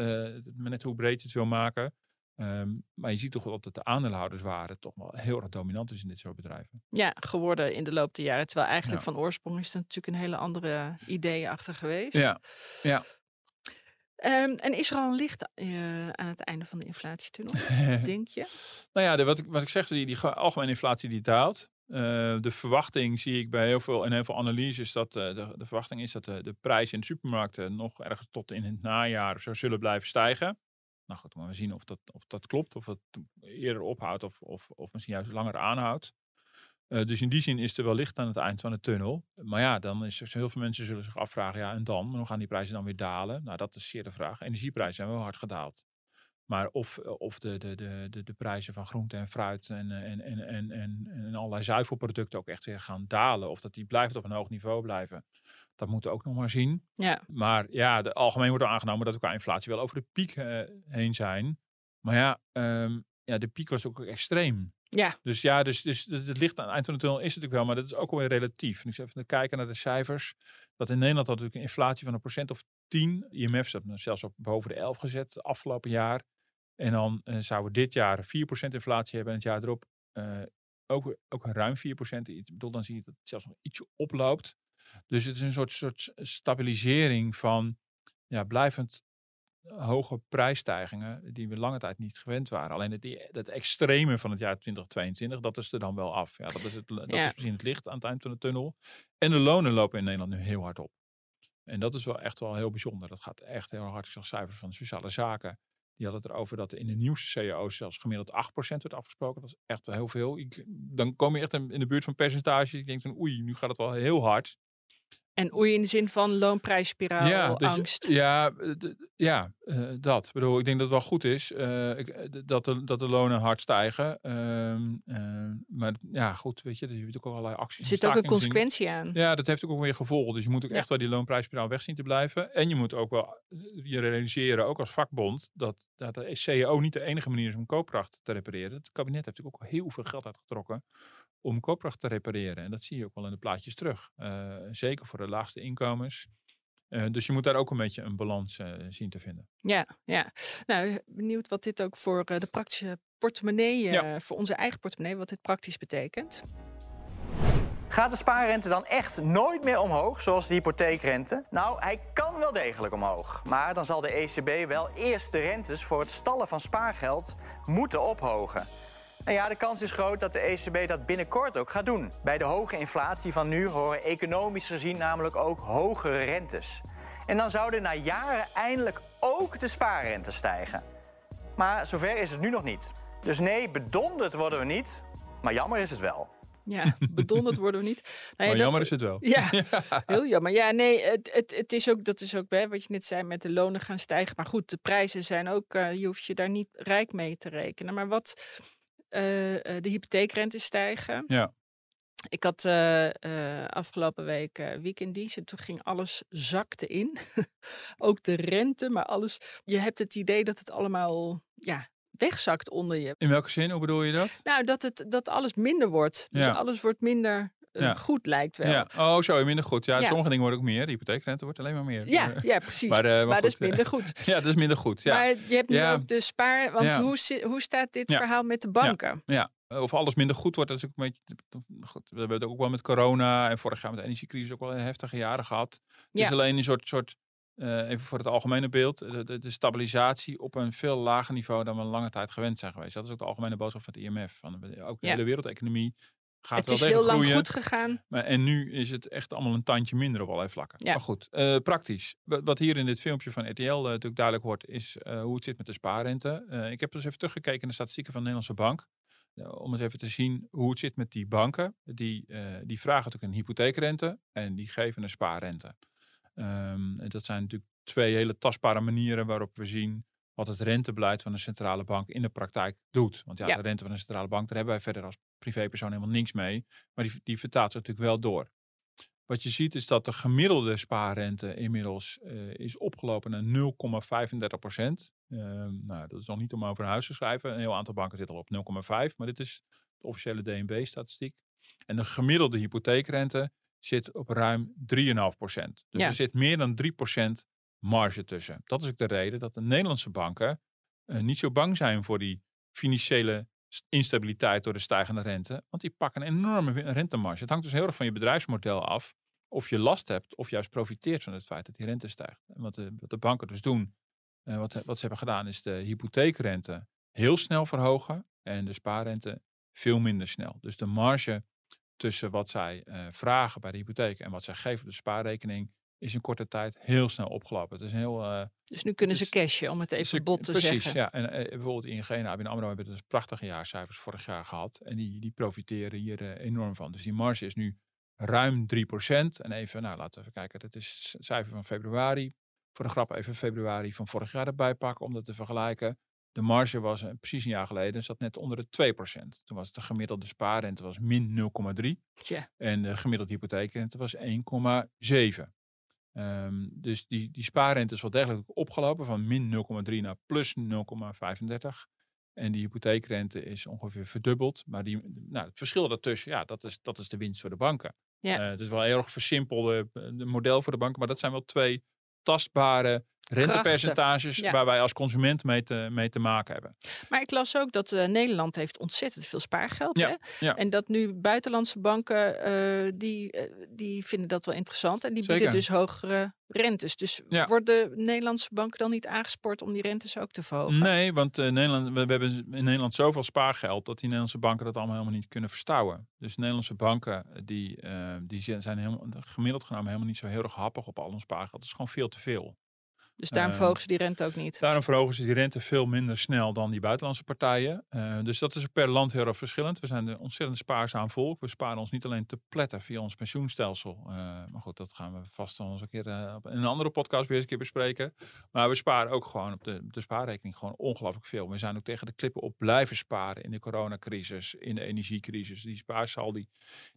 maar net hoe breed je het wil maken. Ehm, maar je ziet toch wel dat de aandeelhouders waren toch wel heel erg dominant is in dit soort bedrijven. ja, geworden in de loop der jaren. Terwijl eigenlijk Ja. van oorsprong is er natuurlijk een hele andere ideeën achter geweest. Ja, ja. Ehm, en is er al een licht eh, aan het einde van de inflatietunnel, denk je? Nou ja, de, wat, ik, wat ik zeg, die, die ge- algemene inflatie die daalt. Eh, de verwachting zie ik bij heel veel, in heel veel analyses dat eh, de, de verwachting is dat de, de prijzen in de supermarkten nog ergens tot in het najaar zo zullen blijven stijgen. Nou goed, maar we zien of dat, of dat klopt, of het eerder ophoudt of, of, of misschien juist langer aanhoudt. Eh, dus in die zin is er wel licht aan het eind van de tunnel. Maar ja, dan is er heel veel mensen zullen zich afvragen, ja en dan? Maar hoe gaan die prijzen dan weer dalen? Nou, dat is zeer de vraag. Energieprijzen zijn wel hard gedaald. Maar of, eh, of de, de, de, de, de prijzen van groente en fruit en, eh, en, en, en, en, en allerlei zuivelproducten ook echt weer gaan dalen. Of dat die blijft op een hoog niveau blijven. Dat moeten we ook nog maar zien. Ja. Maar ja, de, algemeen wordt er aangenomen dat we qua inflatie wel over de piek eh, heen zijn. Maar ja, ehm, ja, de piek was ook extreem. Ja, Dus ja, dus, dus het het licht aan het eind van de tunnel is natuurlijk wel, maar dat is ook wel weer relatief. En ik even kijken naar de cijfers. Dat in Nederland had natuurlijk een inflatie van een procent of 10. IMF hem zelfs op boven de 11 gezet het afgelopen jaar. En dan eh, zouden we dit jaar 4% inflatie hebben en het jaar erop eh, ook, ook ruim 4%. Ik bedoel, dan zie je dat het zelfs nog ietsje oploopt. Dus het is een soort, soort stabilisering van ja, blijvend hoge prijsstijgingen die we lange tijd niet gewend waren. Alleen het, die- dat extreme van het jaar 2022, dat is er dan wel af. Ja, dat is, het, dat Ja. is misschien het licht aan het eind van de tunnel. En de lonen lopen in Nederland nu heel hard op. En dat is wel echt wel heel bijzonder. Dat gaat echt heel hard. Ik zag cijfers van sociale zaken. Die hadden het erover dat in de nieuwste cao's zelfs gemiddeld 8% werd afgesproken. Dat is echt wel heel veel. Dan kom je echt in de buurt van percentages. Ik denk dan, oei, nu gaat het wel heel hard. En oei in de zin van loonprijsspiraal, Ja, je- angst. ja, eh, ja eh, dat. Ik bedoel, ik denk dat het wel goed is eh, ik- dat, de, dat de lonen hard stijgen. Ehm, eh, maar ja, goed, weet je, er zitten ook allerlei acties. er zit ook een zien. consequentie aan. Ja, dat heeft ook weer gevolgen. Dus je moet ook Ja. echt wel die loonprijsspiraal weg zien te blijven. En je moet ook wel je realiseren, ook als vakbond, dat, dat de CAO niet de enige manier is om koopkracht te repareren. Het kabinet heeft natuurlijk ook heel veel geld uitgetrokken om koopkracht te repareren. En dat zie je ook wel in de plaatjes terug. Eh, zeker voor de laagste inkomens. Eh, dus je moet daar ook een beetje een balans eh, zien te vinden. Ja, ja. Nou, benieuwd wat dit ook voor de praktische portemonnee, Ja. voor onze eigen portemonnee, wat dit praktisch betekent. Gaat de spaarrente dan echt nooit meer omhoog, zoals de hypotheekrente? Nou, hij kan wel degelijk omhoog. Maar dan zal de ECB wel eerst de rentes voor het stallen van spaargeld moeten ophogen. En ja, de kans is groot dat de ECB dat binnenkort ook gaat doen. Bij de hoge inflatie van nu horen economisch gezien namelijk ook hogere rentes. En dan zouden na jaren eindelijk ook de spaarrente stijgen. Maar zover is het nu nog niet. Dus nee, bedonderd worden we niet, maar jammer is het wel. Ja, bedonderd worden we niet. Nou ja, maar dat- jammer is het wel. Ja, heel jammer. Ja, nee, het, het, het is ook, dat is ook hè, wat je net zei, met de lonen gaan stijgen. Maar goed, de prijzen zijn ook, eh, je hoeft je daar niet rijk mee te rekenen. Maar wat de hypotheekrente stijgen. Ja. Ik had eh, eh, afgelopen week eh, weekenddienst en toen ging alles zakte in. ook de rente, maar alles. Je hebt het idee dat het allemaal ja, wegzakt onder je. In welke zin? Hoe bedoel je dat? Nou, dat, het, dat alles minder wordt. Dus Ja. alles wordt minder eh, Ja. goed, lijkt wel. Ja. Oh, zo, minder goed. Ja, Ja. sommige dingen worden ook meer. De hypotheekrente wordt alleen maar meer. Ja, Eh, ja, precies. Maar, Maar, eh, maar dat is eh, minder goed. ja, dat is minder goed. Ja. Maar je hebt nu ook de spaar... Want hoe, hoe staat dit verhaal met de banken? Ja, of alles minder goed wordt, dat is ook een beetje. Goed, we hebben het ook wel met corona en vorig jaar met de energiecrisis ook wel heftige jaren gehad. Het is alleen een soort, soort eh, even voor het algemene beeld, de, de, de stabilisatie op een veel lager niveau dan we lange tijd gewend zijn geweest. Dat is ook de algemene boodschap van het IMF. Van, de- ook de Ja. hele wereldeconomie gaat Het is heel lang groeien. goed gegaan. Maar, en nu is het echt allemaal een tandje minder op allerlei vlakken. Ja. Maar goed, eh, praktisch. Wat, wat hier in dit filmpje van RTL eh, natuurlijk duidelijk wordt, is eh, hoe het zit met de spaarrente. Ik heb dus even teruggekeken naar de statistieken van de Nederlandse Bank. om eens even te zien hoe het zit met die banken. Die, die vragen natuurlijk een hypotheekrente en die geven een spaarrente. Ehm, en dat zijn natuurlijk twee hele tastbare manieren waarop we zien wat het rentebeleid van een centrale bank in de praktijk doet. Want ja, Ja. de rente van een centrale bank, daar hebben wij verder als privépersoon helemaal niks mee. Maar die, die vertaalt zich natuurlijk wel door. Wat je ziet is dat de gemiddelde spaarrente inmiddels eh, is opgelopen naar 0,35 procent. Ehm, nou, dat is nog niet om over een huis te schrijven. Een heel aantal banken zitten al op 0,5, maar dit is de officiële DNB-statistiek. En de gemiddelde hypotheekrente zit op ruim 3,5 procent. Dus Ja. er zit meer dan 3 procent marge tussen. Dat is ook de reden dat de Nederlandse banken eh, niet zo bang zijn voor die financiële instabiliteit door de stijgende rente. Want die pakken een enorme rentemarge. Het hangt dus heel erg van je bedrijfsmodel af. Of je last hebt of juist profiteert van het feit dat die rente stijgt. En wat de, wat de banken dus doen, eh, wat, wat ze hebben gedaan, is de hypotheekrente heel snel verhogen. En de spaarrente veel minder snel. Dus de marge tussen wat zij eh, vragen bij de hypotheek en wat zij geven op de spaarrekening is in korte tijd heel snel opgelopen. Het is heel eh, Dus nu kunnen ze cashen, om het even ze- bot te precies, zeggen. ja. En eh, bijvoorbeeld ING en ABN AMRO hebben dus prachtige jaarcijfers vorig jaar gehad. En die, die profiteren hier eh, enorm van. Dus die marge is nu ruim 3%. En even, nou laten we even kijken. Dat is het cijfer van februari. Voor de grap even februari van vorig jaar erbij pakken om dat te vergelijken. De marge was precies een jaar geleden, zat net onder de 2%. Toen was de gemiddelde spaarrente was min 0,3. Tja. En de gemiddelde hypotheekrente was 1,7. Ehm, dus die, die spaarrente is wel degelijk opgelopen van min 0,3 naar plus 0,35. En die hypotheekrente is ongeveer verdubbeld. Maar die, nou, het verschil daartussen, ja, dat is, dat is de winst voor de banken. Ja. Het is wel een heel erg versimpelde eh, model voor de banken. Maar dat zijn wel twee tastbare rentepercentages ja. waar wij als consument mee te, mee te maken hebben. Maar ik las ook dat eh, Nederland heeft ontzettend veel spaargeld. Ja, Hè? ja. En dat nu buitenlandse banken, eh, die, eh, die vinden dat wel interessant. En die bieden dus hogere rentes. Dus worden Nederlandse banken dan niet aangespoord om die rentes ook te verhogen? Nee, want Nederland, we, we hebben in Nederland zoveel spaargeld dat die Nederlandse banken dat allemaal helemaal niet kunnen verstouwen. Dus Nederlandse banken die, die zijn zijn helemaal, gemiddeld genomen helemaal niet zo heel erg happig op al ons spaargeld. Dat is gewoon veel te veel. Dus daarom Ehm, verhogen ze die rente ook niet. Daarom verhogen ze die rente veel minder snel dan die buitenlandse partijen. Eh, dus dat is per land heel erg verschillend. We zijn een ontzettend spaarzaam volk. We sparen ons niet alleen te pletten via ons pensioenstelsel. Eh, maar goed, dat gaan we vast wel eens een keer eh, in een andere podcast weer eens een keer bespreken. Maar we sparen ook gewoon op de, de spaarrekening gewoon ongelooflijk veel. We zijn ook tegen de klippen op blijven sparen in de coronacrisis, in de energiecrisis. Die spaarsaldi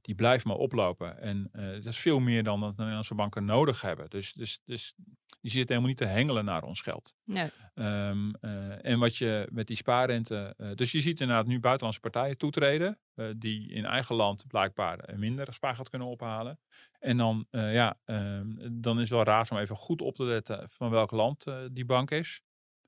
die blijft maar oplopen. En eh, dat is veel meer dan dat de Nederlandse banken nodig hebben. Dus, dus, dus die zitten helemaal niet te hengelen naar ons geld. Nee. Ehm, eh, en wat je met die spaarrente. eh, dus je ziet inderdaad nu buitenlandse partijen toetreden. eh, die in eigen land blijkbaar minder spaargeld kunnen ophalen. En dan, ja, ehm, dan is het wel raar om even goed op te letten van welk land die bank is.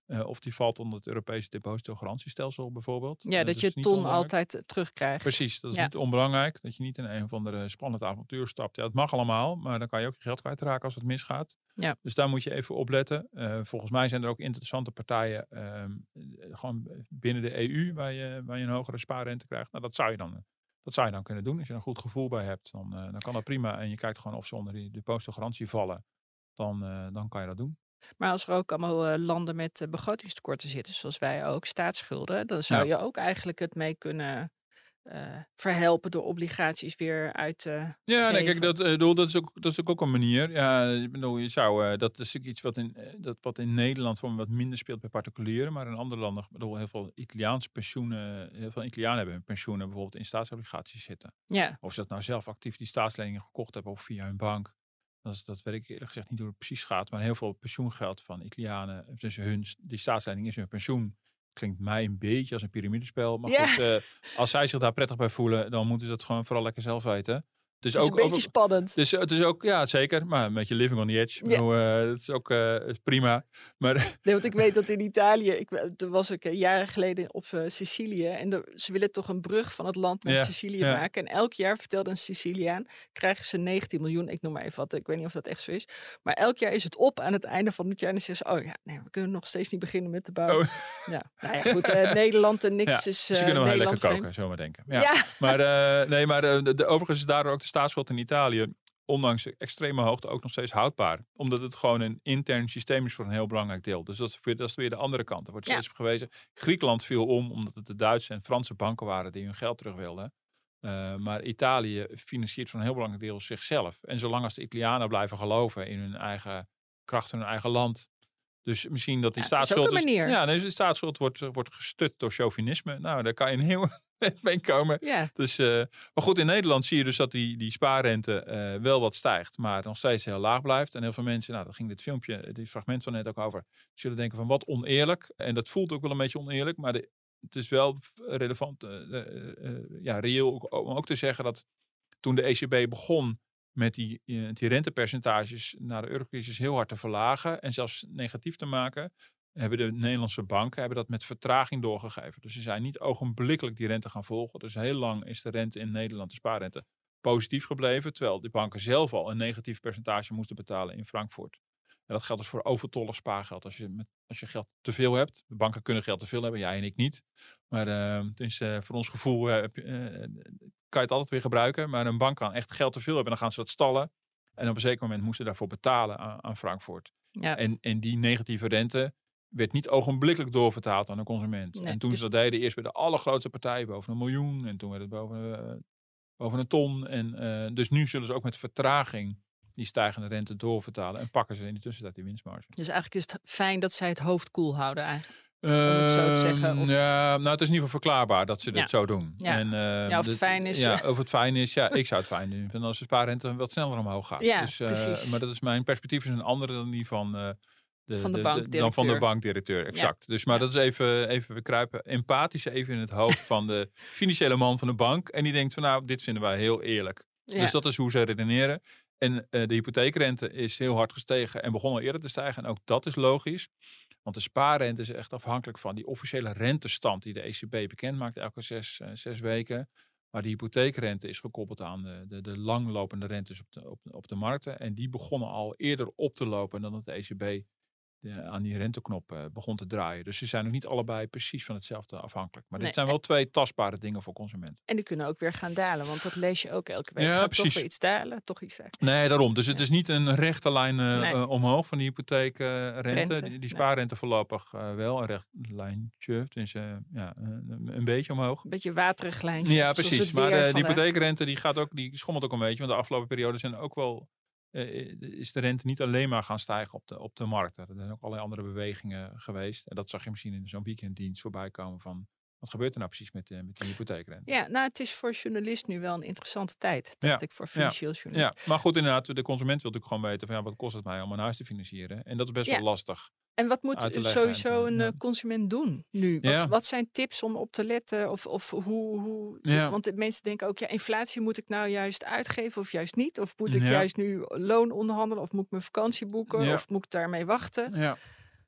Eh, of die valt onder het Europese depositogarantiestelsel bijvoorbeeld. Ja, Eh, dat je ton altijd eh, terugkrijgt. Precies, dat is Ja. niet onbelangrijk. Dat je niet in een of andere spannend avontuur stapt. Ja, het mag allemaal, maar dan kan je ook je geld kwijtraken als het misgaat. Ja. Dus daar moet je even op letten. Volgens mij zijn er ook interessante partijen ehm, eh, gewoon binnen de EU waar je, waar je een hogere spaarrente krijgt. Nou, dat zou je dan, dat zou je dan kunnen doen. Als je er een goed gevoel bij hebt, dan, dan kan dat prima. En je kijkt gewoon of ze onder die depositogarantie vallen. Dan, dan kan je dat doen. Maar als er ook allemaal eh, landen met eh, begrotingstekorten zitten, zoals wij ook, staatsschulden, dan zou Ja. je ook eigenlijk het mee kunnen eh, verhelpen door obligaties weer uit te Ja, nee, kijk, dat, dat, is ook, dat is ook, ook een manier. Ja, ik bedoel, je zou, dat is ook iets wat in, dat, wat in Nederland voor me wat minder speelt bij particulieren, maar in andere landen, bedoel, heel veel Italiaanse pensioenen, heel veel Italianen hebben hun pensioenen bijvoorbeeld in staatsobligaties zitten. Ja, Of ze dat nou zelf actief die staatsleningen gekocht hebben of via hun bank. Dat, is, dat weet ik eerlijk gezegd niet hoe het precies gaat, maar heel veel pensioengeld van Italianen, dus hun, die staatslening is hun pensioen. Klinkt mij een beetje als een piramidespel. Maar Ja. goed, eh, als zij zich daar prettig bij voelen, dan moeten ze dat gewoon vooral lekker zelf weten. Dus het is ook een beetje spannend. dus het is ook, ja zeker, maar met je living on the edge. Ja. bedoel, eh, dat is ook eh, is prima. Maar Nee, want ik weet dat in Italië, ik, we- toen was ik eh, jaren geleden op eh, Sicilië en er- ze willen toch een brug van het land naar Ja, Sicilië ja. maken. En elk jaar, vertelde een Siciliaan, krijgen ze 19 miljoen, ik noem maar even wat, ik weet niet of dat echt zo is. Maar elk jaar is het op aan het einde van het jaar en dan zeggen ze, oh ja, nee, we kunnen nog steeds niet beginnen met de bouw. Oh. Ja, nou ja, goed, eh, Nederland en niks ja, is ze eh, kunnen wel heel lekker koken, zo maar denken. Ja. Maar, eh, nee, maar eh, de, overigens is daardoor ook de staatsschuld in Italië, ondanks de extreme hoogte, ook nog steeds houdbaar. Omdat het gewoon een intern systeem is voor een heel belangrijk deel. Dus dat is weer, dat is weer de andere kant. Er wordt Ja. steeds op gewezen. Griekenland viel om, omdat het de Duitse en Franse banken waren die hun geld terug wilden. Eh, maar Italië financiert voor een heel belangrijk deel zichzelf. En zolang als de Italianen blijven geloven in hun eigen kracht hun eigen land. Dus misschien dat die Ja, is staatsschuld. een manier. ja, dus de staatsschuld wordt, wordt gestut door chauvinisme. Nou, daar kan je een heel mee komen. Ja, Dus, eh, maar goed, in Nederland zie je dus dat die, die spaarrente eh, wel wat stijgt, maar nog steeds heel laag blijft. En heel veel mensen, nou, daar ging dit filmpje, dit fragment van net ook over, zullen denken van wat oneerlijk. En dat voelt ook wel een beetje oneerlijk, maar de, het is wel relevant, eh, ja, reëel om ook te zeggen dat toen de ECB begon met die, die rentepercentages na de eurocrisis heel hard te verlagen en zelfs negatief te maken, hebben de Nederlandse banken hebben dat met vertraging doorgegeven. Dus ze zijn niet ogenblikkelijk die rente gaan volgen. Dus heel lang is de rente in Nederland, de spaarrente, positief gebleven. Terwijl de banken zelf al een negatief percentage moesten betalen in Frankfurt. En dat geldt dus voor overtollig spaargeld. Als je, met, als je geld te veel hebt. De banken kunnen geld te veel hebben, jij en ik niet. Maar het is, eh, voor ons gevoel eh, heb je, kan je het altijd weer gebruiken. Maar een bank kan echt geld te veel hebben. Dan gaan ze dat stallen. En op een zeker moment moesten ze daarvoor betalen aan, aan Frankfurt. ja. En, en die negatieve rente werd niet ogenblikkelijk doorvertaald aan de consument. Nee, en toen dus- ze dat deden, eerst bij de allergrootste partijen boven een miljoen. En toen werd het boven, eh, boven een ton. En, eh, dus nu zullen ze ook met vertraging die stijgende rente doorvertalen. En pakken ze in de tussentijd die winstmarge. Dus eigenlijk is het fijn dat zij het hoofd koel houden eigenlijk. het zo te zeggen, Ehm, of- Ja, nou, het is in ieder geval verklaarbaar dat ze Ja. dit zo doen. Ja. En, eh, Ja, of het fijn is. Ja, of het fijn is. Ja, ik zou het fijn vinden als de spaarrente wat sneller omhoog gaat. Ja, dus, precies. Maar dat is mijn perspectief is een andere dan die van, de, Van de dan van de bankdirecteur. bankdirecteur. Exact. Dus, maar dat is even, even, we kruipen empathisch even in het hoofd van de financiële man van de bank. En die denkt van nou, dit vinden wij heel eerlijk. Ja. Dus dat is hoe ze redeneren. En eh, de hypotheekrente is heel hard gestegen en begon al eerder te stijgen. En ook dat is logisch. Want de spaarrente is echt afhankelijk van die officiële rentestand die de ECB bekend maakt elke zes, eh, zes weken. Maar de hypotheekrente is gekoppeld aan de, de, de langlopende rentes op de, op, op de markten. En die begonnen al eerder op te lopen dan dat de ECB de- aan die renteknop eh, begon te draaien. Dus ze zijn nog niet allebei precies van hetzelfde afhankelijk. Maar dit Nee, zijn wel twee tastbare dingen voor consumenten. En die kunnen ook weer gaan dalen, want dat lees je ook elke week. Ja, Gaat toch weer iets dalen, toch iets dalen. Nee, daarom. Dus het is niet een rechte lijn eh, Nee. eh, omhoog van die hypotheekrente. Rente, die, die nee. spaarrente voorlopig eh, wel. Een recht lijntje. Dus, eh, ja, een, beetje omhoog. Een beetje waterig lijntje. Ja, precies. Maar eh, die hypotheekrente die gaat ook, die schommelt ook een beetje. Want de afgelopen periode zijn ook wel, eh, is de rente niet alleen maar gaan stijgen op de, op de markt. Er zijn ook allerlei andere bewegingen geweest. En dat zag je misschien in zo'n weekenddienst voorbij komen van, wat gebeurt er nou precies met, de met die hypotheekrente? Ja, nou, het is voor journalist nu wel een interessante tijd, dacht ik, voor financieel ja, journalist. Ja, maar goed, inderdaad, de consument wil natuurlijk gewoon weten van ja, wat kost het mij om een huis te financieren? En dat is best Ja. wel lastig. En wat moet en sowieso een ja. eh, consument doen nu? Wat, Ja. wat zijn tips om op te letten? Of, of hoe, hoe Ja. Want de mensen denken ook, ja, inflatie moet ik nou juist uitgeven of juist niet? Of moet ik Ja. juist nu loon onderhandelen? Of moet ik mijn vakantie boeken? Ja. Of moet ik daarmee wachten? Ja.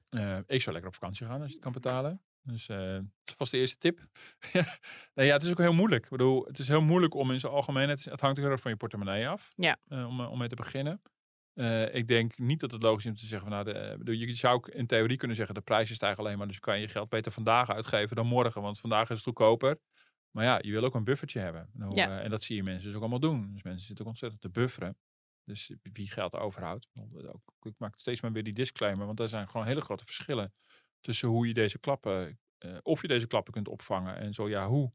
Eh, ik zou lekker op vakantie gaan als je het kan betalen. Dus eh, dat was de eerste tip. nee, ja, het is ook heel moeilijk. Ik bedoel, het is heel moeilijk om in zijn algemeenheid. Het hangt heel erg van je portemonnee af. Ja. eh, om, eh, om mee te beginnen. Ik denk niet dat het logisch is om te zeggen, van, nou, de, bedoel, je zou ook in theorie kunnen zeggen, de prijzen stijgen alleen maar, dus kan je je geld beter vandaag uitgeven dan morgen, want vandaag is het goedkoper. Maar ja, je wil ook een buffertje hebben. Nou, Ja. en dat zie je mensen dus ook allemaal doen. Dus mensen zitten ook ontzettend te bufferen. Dus wie geld overhoudt. Ik maak steeds maar weer die disclaimer, want er zijn gewoon hele grote verschillen tussen hoe je deze klappen, eh, of je deze klappen kunt opvangen en zo ja, hoe.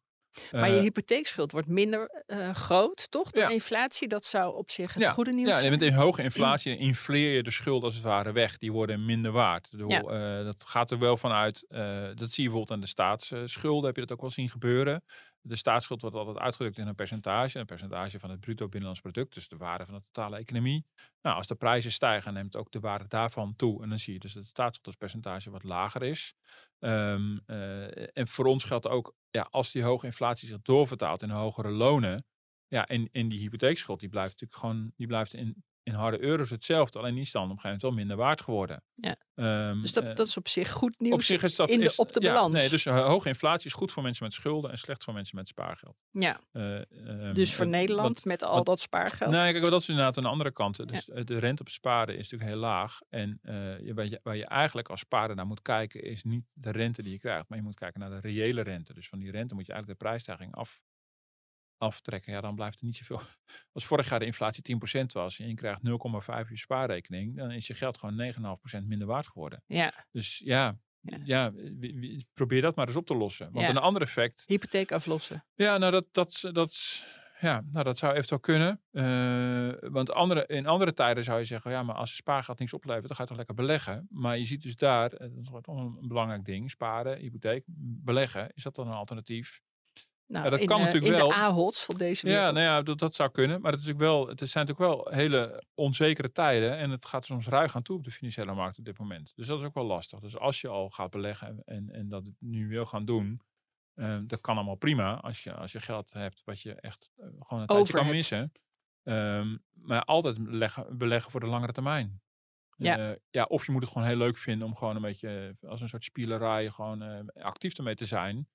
Maar je Eh, hypotheekschuld wordt minder eh, groot, toch? Door Ja. inflatie, dat zou op zich het ja, goede nieuws Ja, zijn. met in hoge inflatie infleer je de schuld als het ware weg. Die worden minder waard. Bedoel, Ja. eh, dat gaat er wel vanuit. eh, dat zie je bijvoorbeeld aan de staatsschulden. Heb je dat ook wel zien gebeuren? De staatsschuld wordt altijd uitgedrukt in een percentage. Een percentage van het bruto binnenlands product. Dus de waarde van de totale economie. Nou, als de prijzen stijgen, neemt ook de waarde daarvan toe. En dan zie je dus dat het staatsschuldspercentage wat lager is. Ehm, eh, en voor ons geldt ook, ja, als die hoge inflatie zich doorvertaalt in hogere lonen. Ja, en, en die hypotheekschuld, die blijft natuurlijk gewoon, die blijft in, in harde euro's hetzelfde. Alleen die is dan op een gegeven moment wel minder waard geworden. Ja. Ehm, Dus dat, eh, dat is op zich goed nieuws op zich is dat in de, is- op de ja, balans. Nee, dus eh, hoge inflatie is goed voor mensen met schulden en slecht voor mensen met spaargeld. ja, Eh, ehm, dus voor Nederland met al dat spaargeld. Nee, kijk, dat is inderdaad een andere kant. Dus de rente op sparen is natuurlijk heel laag. En je- waar, je, waar je eigenlijk als spaarder naar moet kijken, is niet de rente die je krijgt, maar je moet kijken naar de reële rente. Dus van die rente moet je eigenlijk de prijsstijging af, aftrekken. Ja, dan blijft er niet zoveel. Als vorig jaar de inflatie 10% was en je krijgt 0,5 je spaarrekening, dan is je geld gewoon 9,5% minder waard geworden. ja, Dus ja, Ja. probeer dat maar eens op te lossen. Want Ja. een ander effect hypotheek aflossen. ja, nou dat, dat, dat, ja, nou dat zou eventueel kunnen. Eh, want andere, in andere tijden zou je zeggen, ja, maar als je spaargeld niks oplevert, dan ga je toch lekker beleggen. Maar je ziet dus daar, eh, dat is toch een belangrijk ding, sparen, hypotheek, beleggen. Is dat dan een alternatief? Nou, dat in, kan eh, natuurlijk in wel. de AHOTS van deze Ja, wereld. nou ja, dat, dat zou kunnen. Maar het, is natuurlijk wel, het zijn natuurlijk wel hele onzekere tijden. En het gaat soms ruig aan toe op de financiële markt op dit moment. Dus dat is ook wel lastig. Dus als je al gaat beleggen en, en dat nu wil gaan doen, eh, dat kan allemaal prima. Als je, als je geld hebt wat je echt eh, gewoon een tijdje Over kan missen. Ehm, maar altijd beleggen, beleggen voor de langere termijn. Ja. Ja, of je moet het gewoon heel leuk vinden om gewoon een beetje als een soort spielerij gewoon actief ermee te zijn.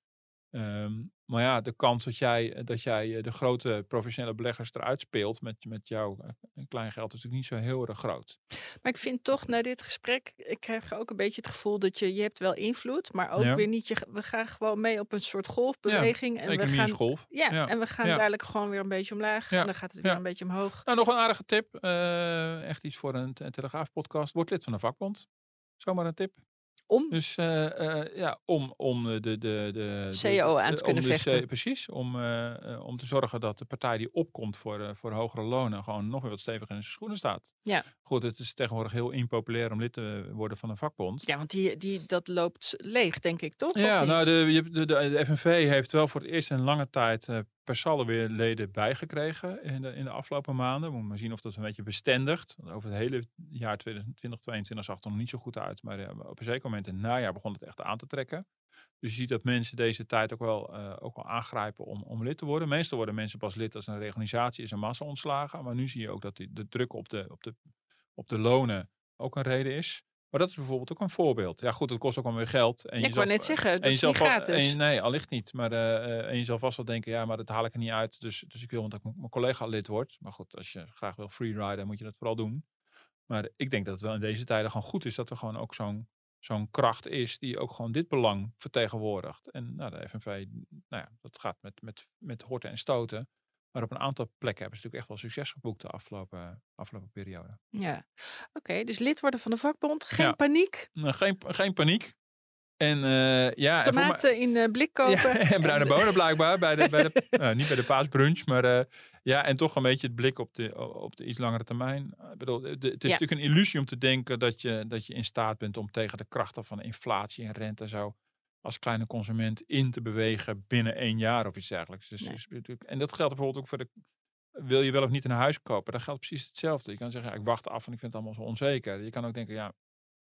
Ehm, maar ja, de kans dat jij, dat jij eh, de grote professionele beleggers eruit speelt met, met jouw eh, klein geld is natuurlijk niet zo heel erg groot. Maar ik vind toch na dit gesprek, ik krijg ook een beetje het gevoel dat je, je hebt wel invloed, maar ook Ja. weer niet. Je, we gaan gewoon mee op een soort golfbeweging. en we gaan, golf. Ja, Ja. en we gaan dadelijk gewoon weer een beetje omlaag. En dan gaat het weer een beetje omhoog. Nou, nog een aardige tip. eh, echt iets voor een, te- Telegraaf podcast. Word lid van een vakbond. Zomaar een tip. Om? Dus eh, eh, ja, om, om de, de, de, de, CO aan te kunnen de vechten. Precies, om, eh, eh, om te zorgen dat de partij die opkomt voor, eh, voor hogere lonen gewoon nog weer wat steviger in zijn schoenen staat. Ja. Goed, het is tegenwoordig heel impopulair om lid te worden van een vakbond. Ja, want die, die, dat loopt leeg, denk ik, toch? Ja, nou, de, de, de, de FNV heeft wel voor het eerst in lange tijd eh, per saldo weer leden bijgekregen in de, in de afgelopen maanden. We moeten maar zien of dat een beetje bestendigt. Over het hele jaar 2020, 2022 zag het er nog niet zo goed uit. Maar op een zeker moment in het najaar begon het echt aan te trekken. Dus je ziet dat mensen deze tijd ook wel, eh, ook wel aangrijpen om, om lid te worden. Meestal worden mensen pas lid als een reorganisatie is een massa ontslagen. Maar nu zie je ook dat de druk op de, op, de, op de lonen ook een reden is. Maar dat is bijvoorbeeld ook een voorbeeld. Ja goed, het kost ook wel weer geld. En Ja, je ik wou net zeggen, dat is niet gratis. en- nee, allicht niet. Maar eh, eh, en je zal vast wel denken, ja, maar dat haal ik er niet uit. Dus, dus ik wil want dat ik mijn collega lid wordt. Maar goed, als je graag wil freeriden, moet je dat vooral doen. Maar ik denk dat het wel in deze tijden gewoon goed is dat er gewoon ook zo'n zo'n kracht is die ook gewoon dit belang vertegenwoordigt. En nou, de FNV, nou ja, dat gaat met, met, met horten en stoten. Maar op een aantal plekken hebben ze natuurlijk echt wel succes geboekt de afgelopen, afgelopen periode. Ja, oké. dus lid worden van de vakbond. Geen Ja. paniek. Geen, geen paniek. En eh, ja, en Tomaten in eh, blik kopen. Ja, en bruine En- bonen blijkbaar. Bij de, bij de, nou, niet bij de paasbrunch, maar eh, ja, en toch een beetje het blik op de, op de iets langere termijn. Ik bedoel, de- het is Ja. natuurlijk een illusie om te denken dat je, dat je in staat bent om tegen de krachten van inflatie en rente en zo als kleine consument in te bewegen binnen één jaar of iets dergelijks. Dus, Nee. dus en dat geldt bijvoorbeeld ook voor de. Wil je wel of niet een huis kopen? Dat geldt precies hetzelfde. Je kan zeggen, ja, ik wacht af en ik vind het allemaal zo onzeker. Je kan ook denken, ja,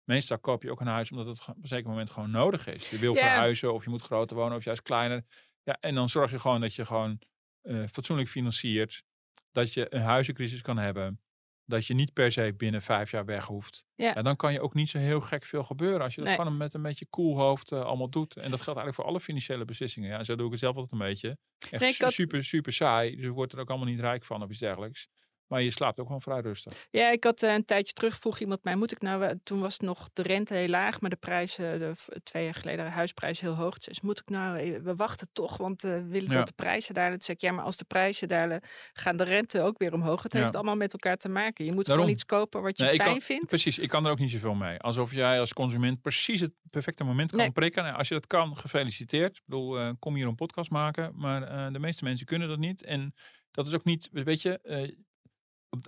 meestal koop je ook een huis omdat het op een zeker moment gewoon nodig is. Je wil verhuizen of je moet groter wonen of juist kleiner. Ja, en dan zorg je gewoon dat je gewoon eh, fatsoenlijk financiert. Dat je een huizencrisis kan hebben. Dat je niet per se binnen vijf jaar weg hoeft. Ja. dan kan je ook niet zo heel gek veel gebeuren. Als je dat Nee. gewoon met een beetje cool hoofd eh, allemaal doet. En dat geldt eigenlijk voor alle financiële beslissingen. Ja, zo doe ik het zelf altijd een beetje. Echt Nee, had- super, super saai. Dus je wordt er ook allemaal niet rijk van of iets dergelijks. Maar je slaapt ook gewoon vrij rustig. Ja, ik had eh, een tijdje terug vroeg iemand mij, moet ik nou, toen was nog de rente heel laag, maar de prijzen, de, twee jaar geleden, de huisprijs heel hoog. Dus moet ik nou, we wachten toch, want eh, we willen Ja. dat de prijzen dalen. Toen zei ik, ja, maar als de prijzen dalen, gaan de rente ook weer omhoog. Het Ja. heeft allemaal met elkaar te maken. Je moet Daarom. gewoon iets kopen wat je Nee, fijn kan- vindt. Precies, ik kan er ook niet zoveel mee. Alsof jij als consument precies het perfecte moment kan Nee. prikken. Nou, als je dat kan, gefeliciteerd. Ik bedoel, eh, kom hier een podcast maken. Maar de meeste mensen kunnen dat niet. En dat is ook niet, weet je,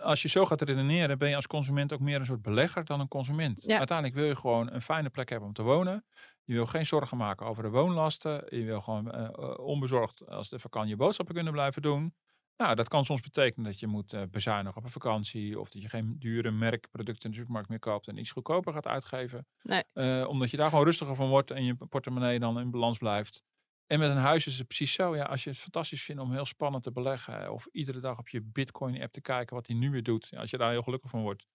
als je zo gaat redeneren, ben je als consument ook meer een soort belegger dan een consument. Ja. Uiteindelijk wil je gewoon een fijne plek hebben om te wonen. Je wil geen zorgen maken over de woonlasten. Je wil gewoon eh, eh, onbezorgd als de vakantie je boodschappen kunnen blijven doen. Nou, dat kan soms betekenen dat je moet eh, bezuinigen op een vakantie. Of dat je geen dure merkproducten in de supermarkt meer koopt en iets goedkoper gaat uitgeven. Nee. Omdat je daar gewoon rustiger van wordt en je portemonnee dan in balans blijft. En met een huis is het precies zo. Ja, als je het fantastisch vindt om heel spannend te beleggen. Of iedere dag op je Bitcoin app te kijken wat hij nu weer doet. Als je daar heel gelukkig van wordt.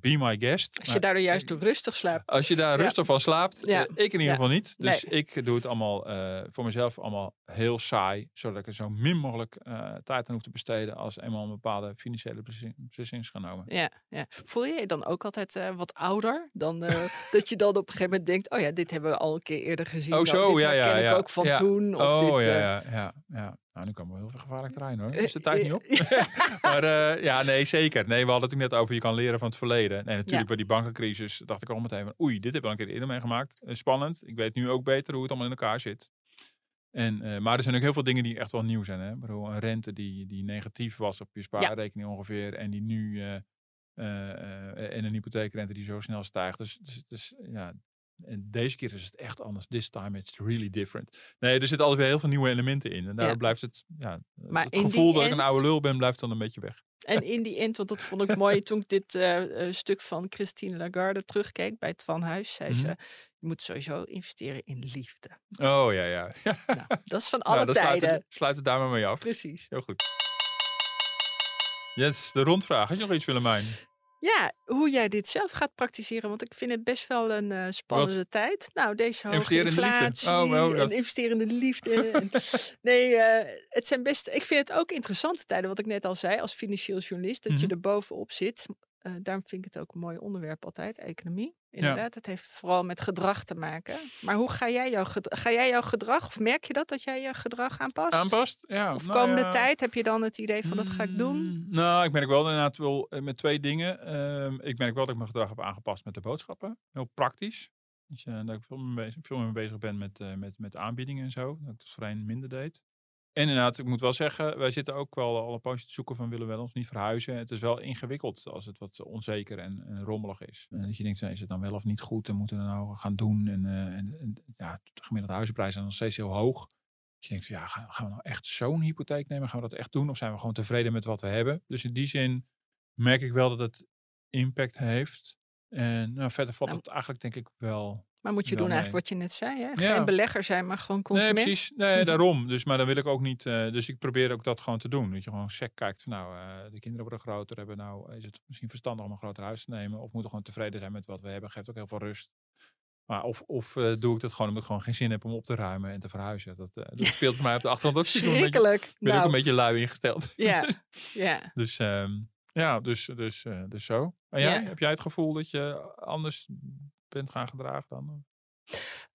Be my guest. Als Maar je daardoor juist rustig slaapt. als je daar Ja. rustig van slaapt, Ja. eh, ik in ieder geval niet. Dus Nee. ik doe het allemaal eh, voor mezelf allemaal heel saai. Zodat ik er zo min mogelijk eh, tijd aan hoef te besteden als eenmaal een bepaalde financiële besli- beslissing is genomen. Ja, ja. Voel je je dan ook altijd wat ouder? Dan, dat je dan op een gegeven moment denkt, oh ja, dit hebben we al een keer eerder gezien. Oh of zo, dit ja, ja. ja. ik ook van toen. Of oh dit, ja, ja, ja, ja. Nou, nu komen we heel veel gevaarlijk terrein hoor. Eh, Is de tijd niet op? maar eh, ja, nee, zeker. Nee, we hadden het ook net over je kan leren van het verleden. En natuurlijk Ja. bij die bankencrisis dacht ik al meteen van oei, dit heb ik al een keer eerder meegemaakt. Eh, spannend. Ik weet nu ook beter hoe het allemaal in elkaar zit. En, eh, maar er zijn ook heel veel dingen die echt wel nieuw zijn. Hè? Bedoel, een rente die, die negatief was op je spaarrekening ongeveer. En die nu eh, eh, eh, en een hypotheekrente die zo snel stijgt. Dus, dus, dus ja, en deze keer is het echt anders. This time it's really different. Nee, er zitten altijd weer heel veel nieuwe elementen in. En daar Ja. blijft het, ja, Maar het gevoel dat ik een oude lul ben, blijft dan een beetje weg. En in die end, want dat vond ik mooi toen ik dit eh, eh, stuk van Christine Lagarde terugkeek bij het Van Huis, zei ze, Mhm. je moet sowieso investeren in liefde. Oh ja, ja. Nou, dat is van Nou, alle sluit tijden. het, sluit het daar maar mee af. Precies. Heel goed. Yes, de rondvraag. Had je nog iets, Willemijn? Ja, hoe jij dit zelf gaat praktiseren, want ik vind het best wel een eh, spannende tijd. Nou, deze hoge Investeren in de liefde. inflatie Oh, oh, dat- en investeren in de liefde. en- nee, eh, het zijn best. Ik vind het ook interessante tijden, wat ik net al zei, als financieel journalist, dat je Mhm. er bovenop zit. Eh, daarom vind ik het ook een mooi onderwerp altijd, economie. Inderdaad, het heeft vooral met gedrag te maken. Maar hoe ga jij jouw, ga jij jouw gedrag, of merk je dat, dat jij je gedrag aanpast? Aanpast? Ja. Of nou komende ja. tijd heb je dan het idee van dat ga ik doen? Mm, Nou, ik merk wel inderdaad wel eh, met twee dingen. Ehm, ik merk wel dat ik mijn gedrag heb aangepast met de boodschappen. Heel praktisch. Dus, uh, dat ik veel meer bezig, veel meer bezig ben met, uh, met, met aanbiedingen en zo. Dat ik dat voorheen minder deed. En inderdaad, ik moet wel zeggen, wij zitten ook wel al een poosje te zoeken van willen we wel ons niet verhuizen. Het is wel ingewikkeld als het wat onzeker en, en rommelig is. En dat je denkt, is het dan wel of niet goed en moeten we nou gaan doen? En, uh, en, en, ja, de gemiddelde huizenprijzen zijn nog steeds heel hoog. Je denkt, ja, gaan, gaan we nou echt zo'n hypotheek nemen? Gaan we dat echt doen? Of zijn we gewoon tevreden met wat we hebben? Dus in die zin merk ik wel dat het impact heeft. En nou, verder valt het eigenlijk denk ik wel maar moet je doen eigenlijk wat je net zei, hè? Ja. Geen belegger zijn, maar gewoon consument. Nee, precies. Nee, daarom. Dus, maar dan wil ik ook niet... Uh, dus ik probeer ook dat gewoon te doen. Dat je gewoon sec kijkt van nou, uh, de kinderen worden groter. Hebben nou, is het misschien verstandig om een groter huis te nemen? Of moeten gewoon tevreden zijn met wat we hebben? Geeft ook heel veel rust. Maar of of uh, doe ik dat gewoon omdat ik gewoon geen zin heb om op te ruimen en te verhuizen. Dat, dat speelt voor mij op de achtergrond. Dat Schrikkelijk. Ik ben nou. ook een beetje lui ingesteld. Ja, ja. dus... Um, ja, dus, dus, dus zo. En jij, ja. heb jij het gevoel dat je anders bent gaan gedragen dan?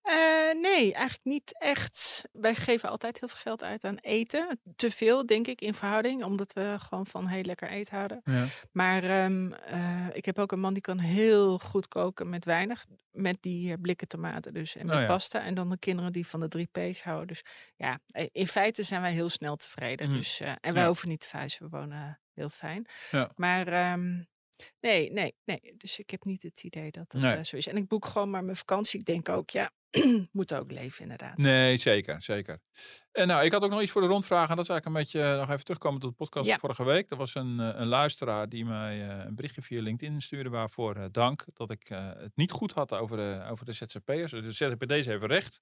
Uh, nee, eigenlijk niet echt. Wij geven altijd heel veel geld uit aan eten. Te veel, denk ik, in verhouding. Omdat we gewoon van heel lekker eten houden. Ja. Maar um, uh, ik heb ook een man die kan heel goed koken met weinig. Met die blikken tomaten dus. En met Oh ja. pasta. En dan de kinderen die van de drie P's houden. Dus ja, in feite zijn wij heel snel tevreden. Mm. Dus, en wij Ja. hoeven niet te verhuizen. We wonen heel fijn. Ja. Maar... Um, Nee, nee, nee. Dus ik heb niet het idee dat dat Nee. uh, zo is. En ik boek gewoon maar mijn vakantie. Ik denk ook, ja, moet ook leven inderdaad. Nee, zeker, zeker. En nou, ik had ook nog iets voor de rondvraag. En dat is eigenlijk een beetje, uh, nog even terugkomen tot de podcast Ja. van vorige week. Er was een, uh, een luisteraar die mij uh, een berichtje via LinkedIn stuurde. Waarvoor uh, dank dat ik uh, het niet goed had over de, over de ZZP'ers. Dus bij deze even recht.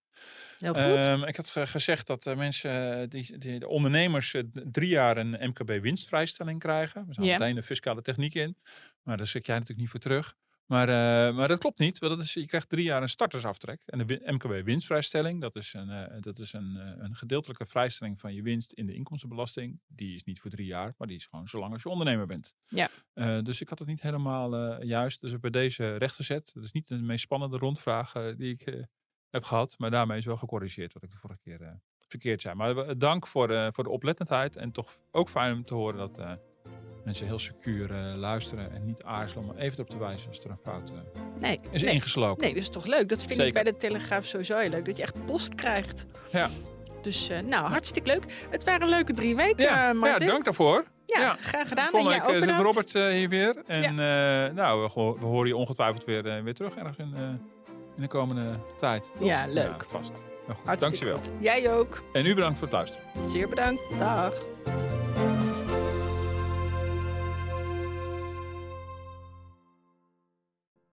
Heel goed. Um, ik had gezegd dat mensen, die, die, de ondernemers, drie jaar een MKB winstvrijstelling krijgen. We zaten Ja. meteen de fiscale techniek in. Maar daar zit jij natuurlijk niet voor terug. Maar, uh, maar dat klopt niet. Want dat is, je krijgt drie jaar een startersaftrek. En de win- MKB winstvrijstelling, dat is, een, uh, dat is een, uh, een gedeeltelijke vrijstelling van je winst in de inkomstenbelasting. Die is niet voor drie jaar, maar die is gewoon zolang als je ondernemer bent. Ja. Dus ik had het niet helemaal juist. Dus bij deze rechtgezet. Dat is niet de meest spannende rondvraag die ik heb gehad. Maar daarmee is wel gecorrigeerd wat ik de vorige keer verkeerd zei. Maar dank voor, voor de oplettendheid. En toch ook fijn om te horen dat mensen heel secuur uh, luisteren. En niet aarzelen om even erop te wijzen als er een fout uh, Nee, is nee. ingeslopen. Nee, dat is toch leuk. Dat vind Zeker. ik bij de Telegraaf sowieso heel leuk. Dat je echt post krijgt. Ja. Dus uh, nou, hartstikke leuk. Het waren leuke drie weken, Ja, ja dank daarvoor. Ja, Ja. graag gedaan. En Volgende week ook uh, zit. Robert hier weer. En nou, we, horen je ongetwijfeld weer, weer terug ergens in, in de komende tijd. toch? Ja, leuk. vast. Nou goed, Hartstikke dankjewel. goed. Jij ook. En u bedankt voor het luisteren. Zeer bedankt. Dag.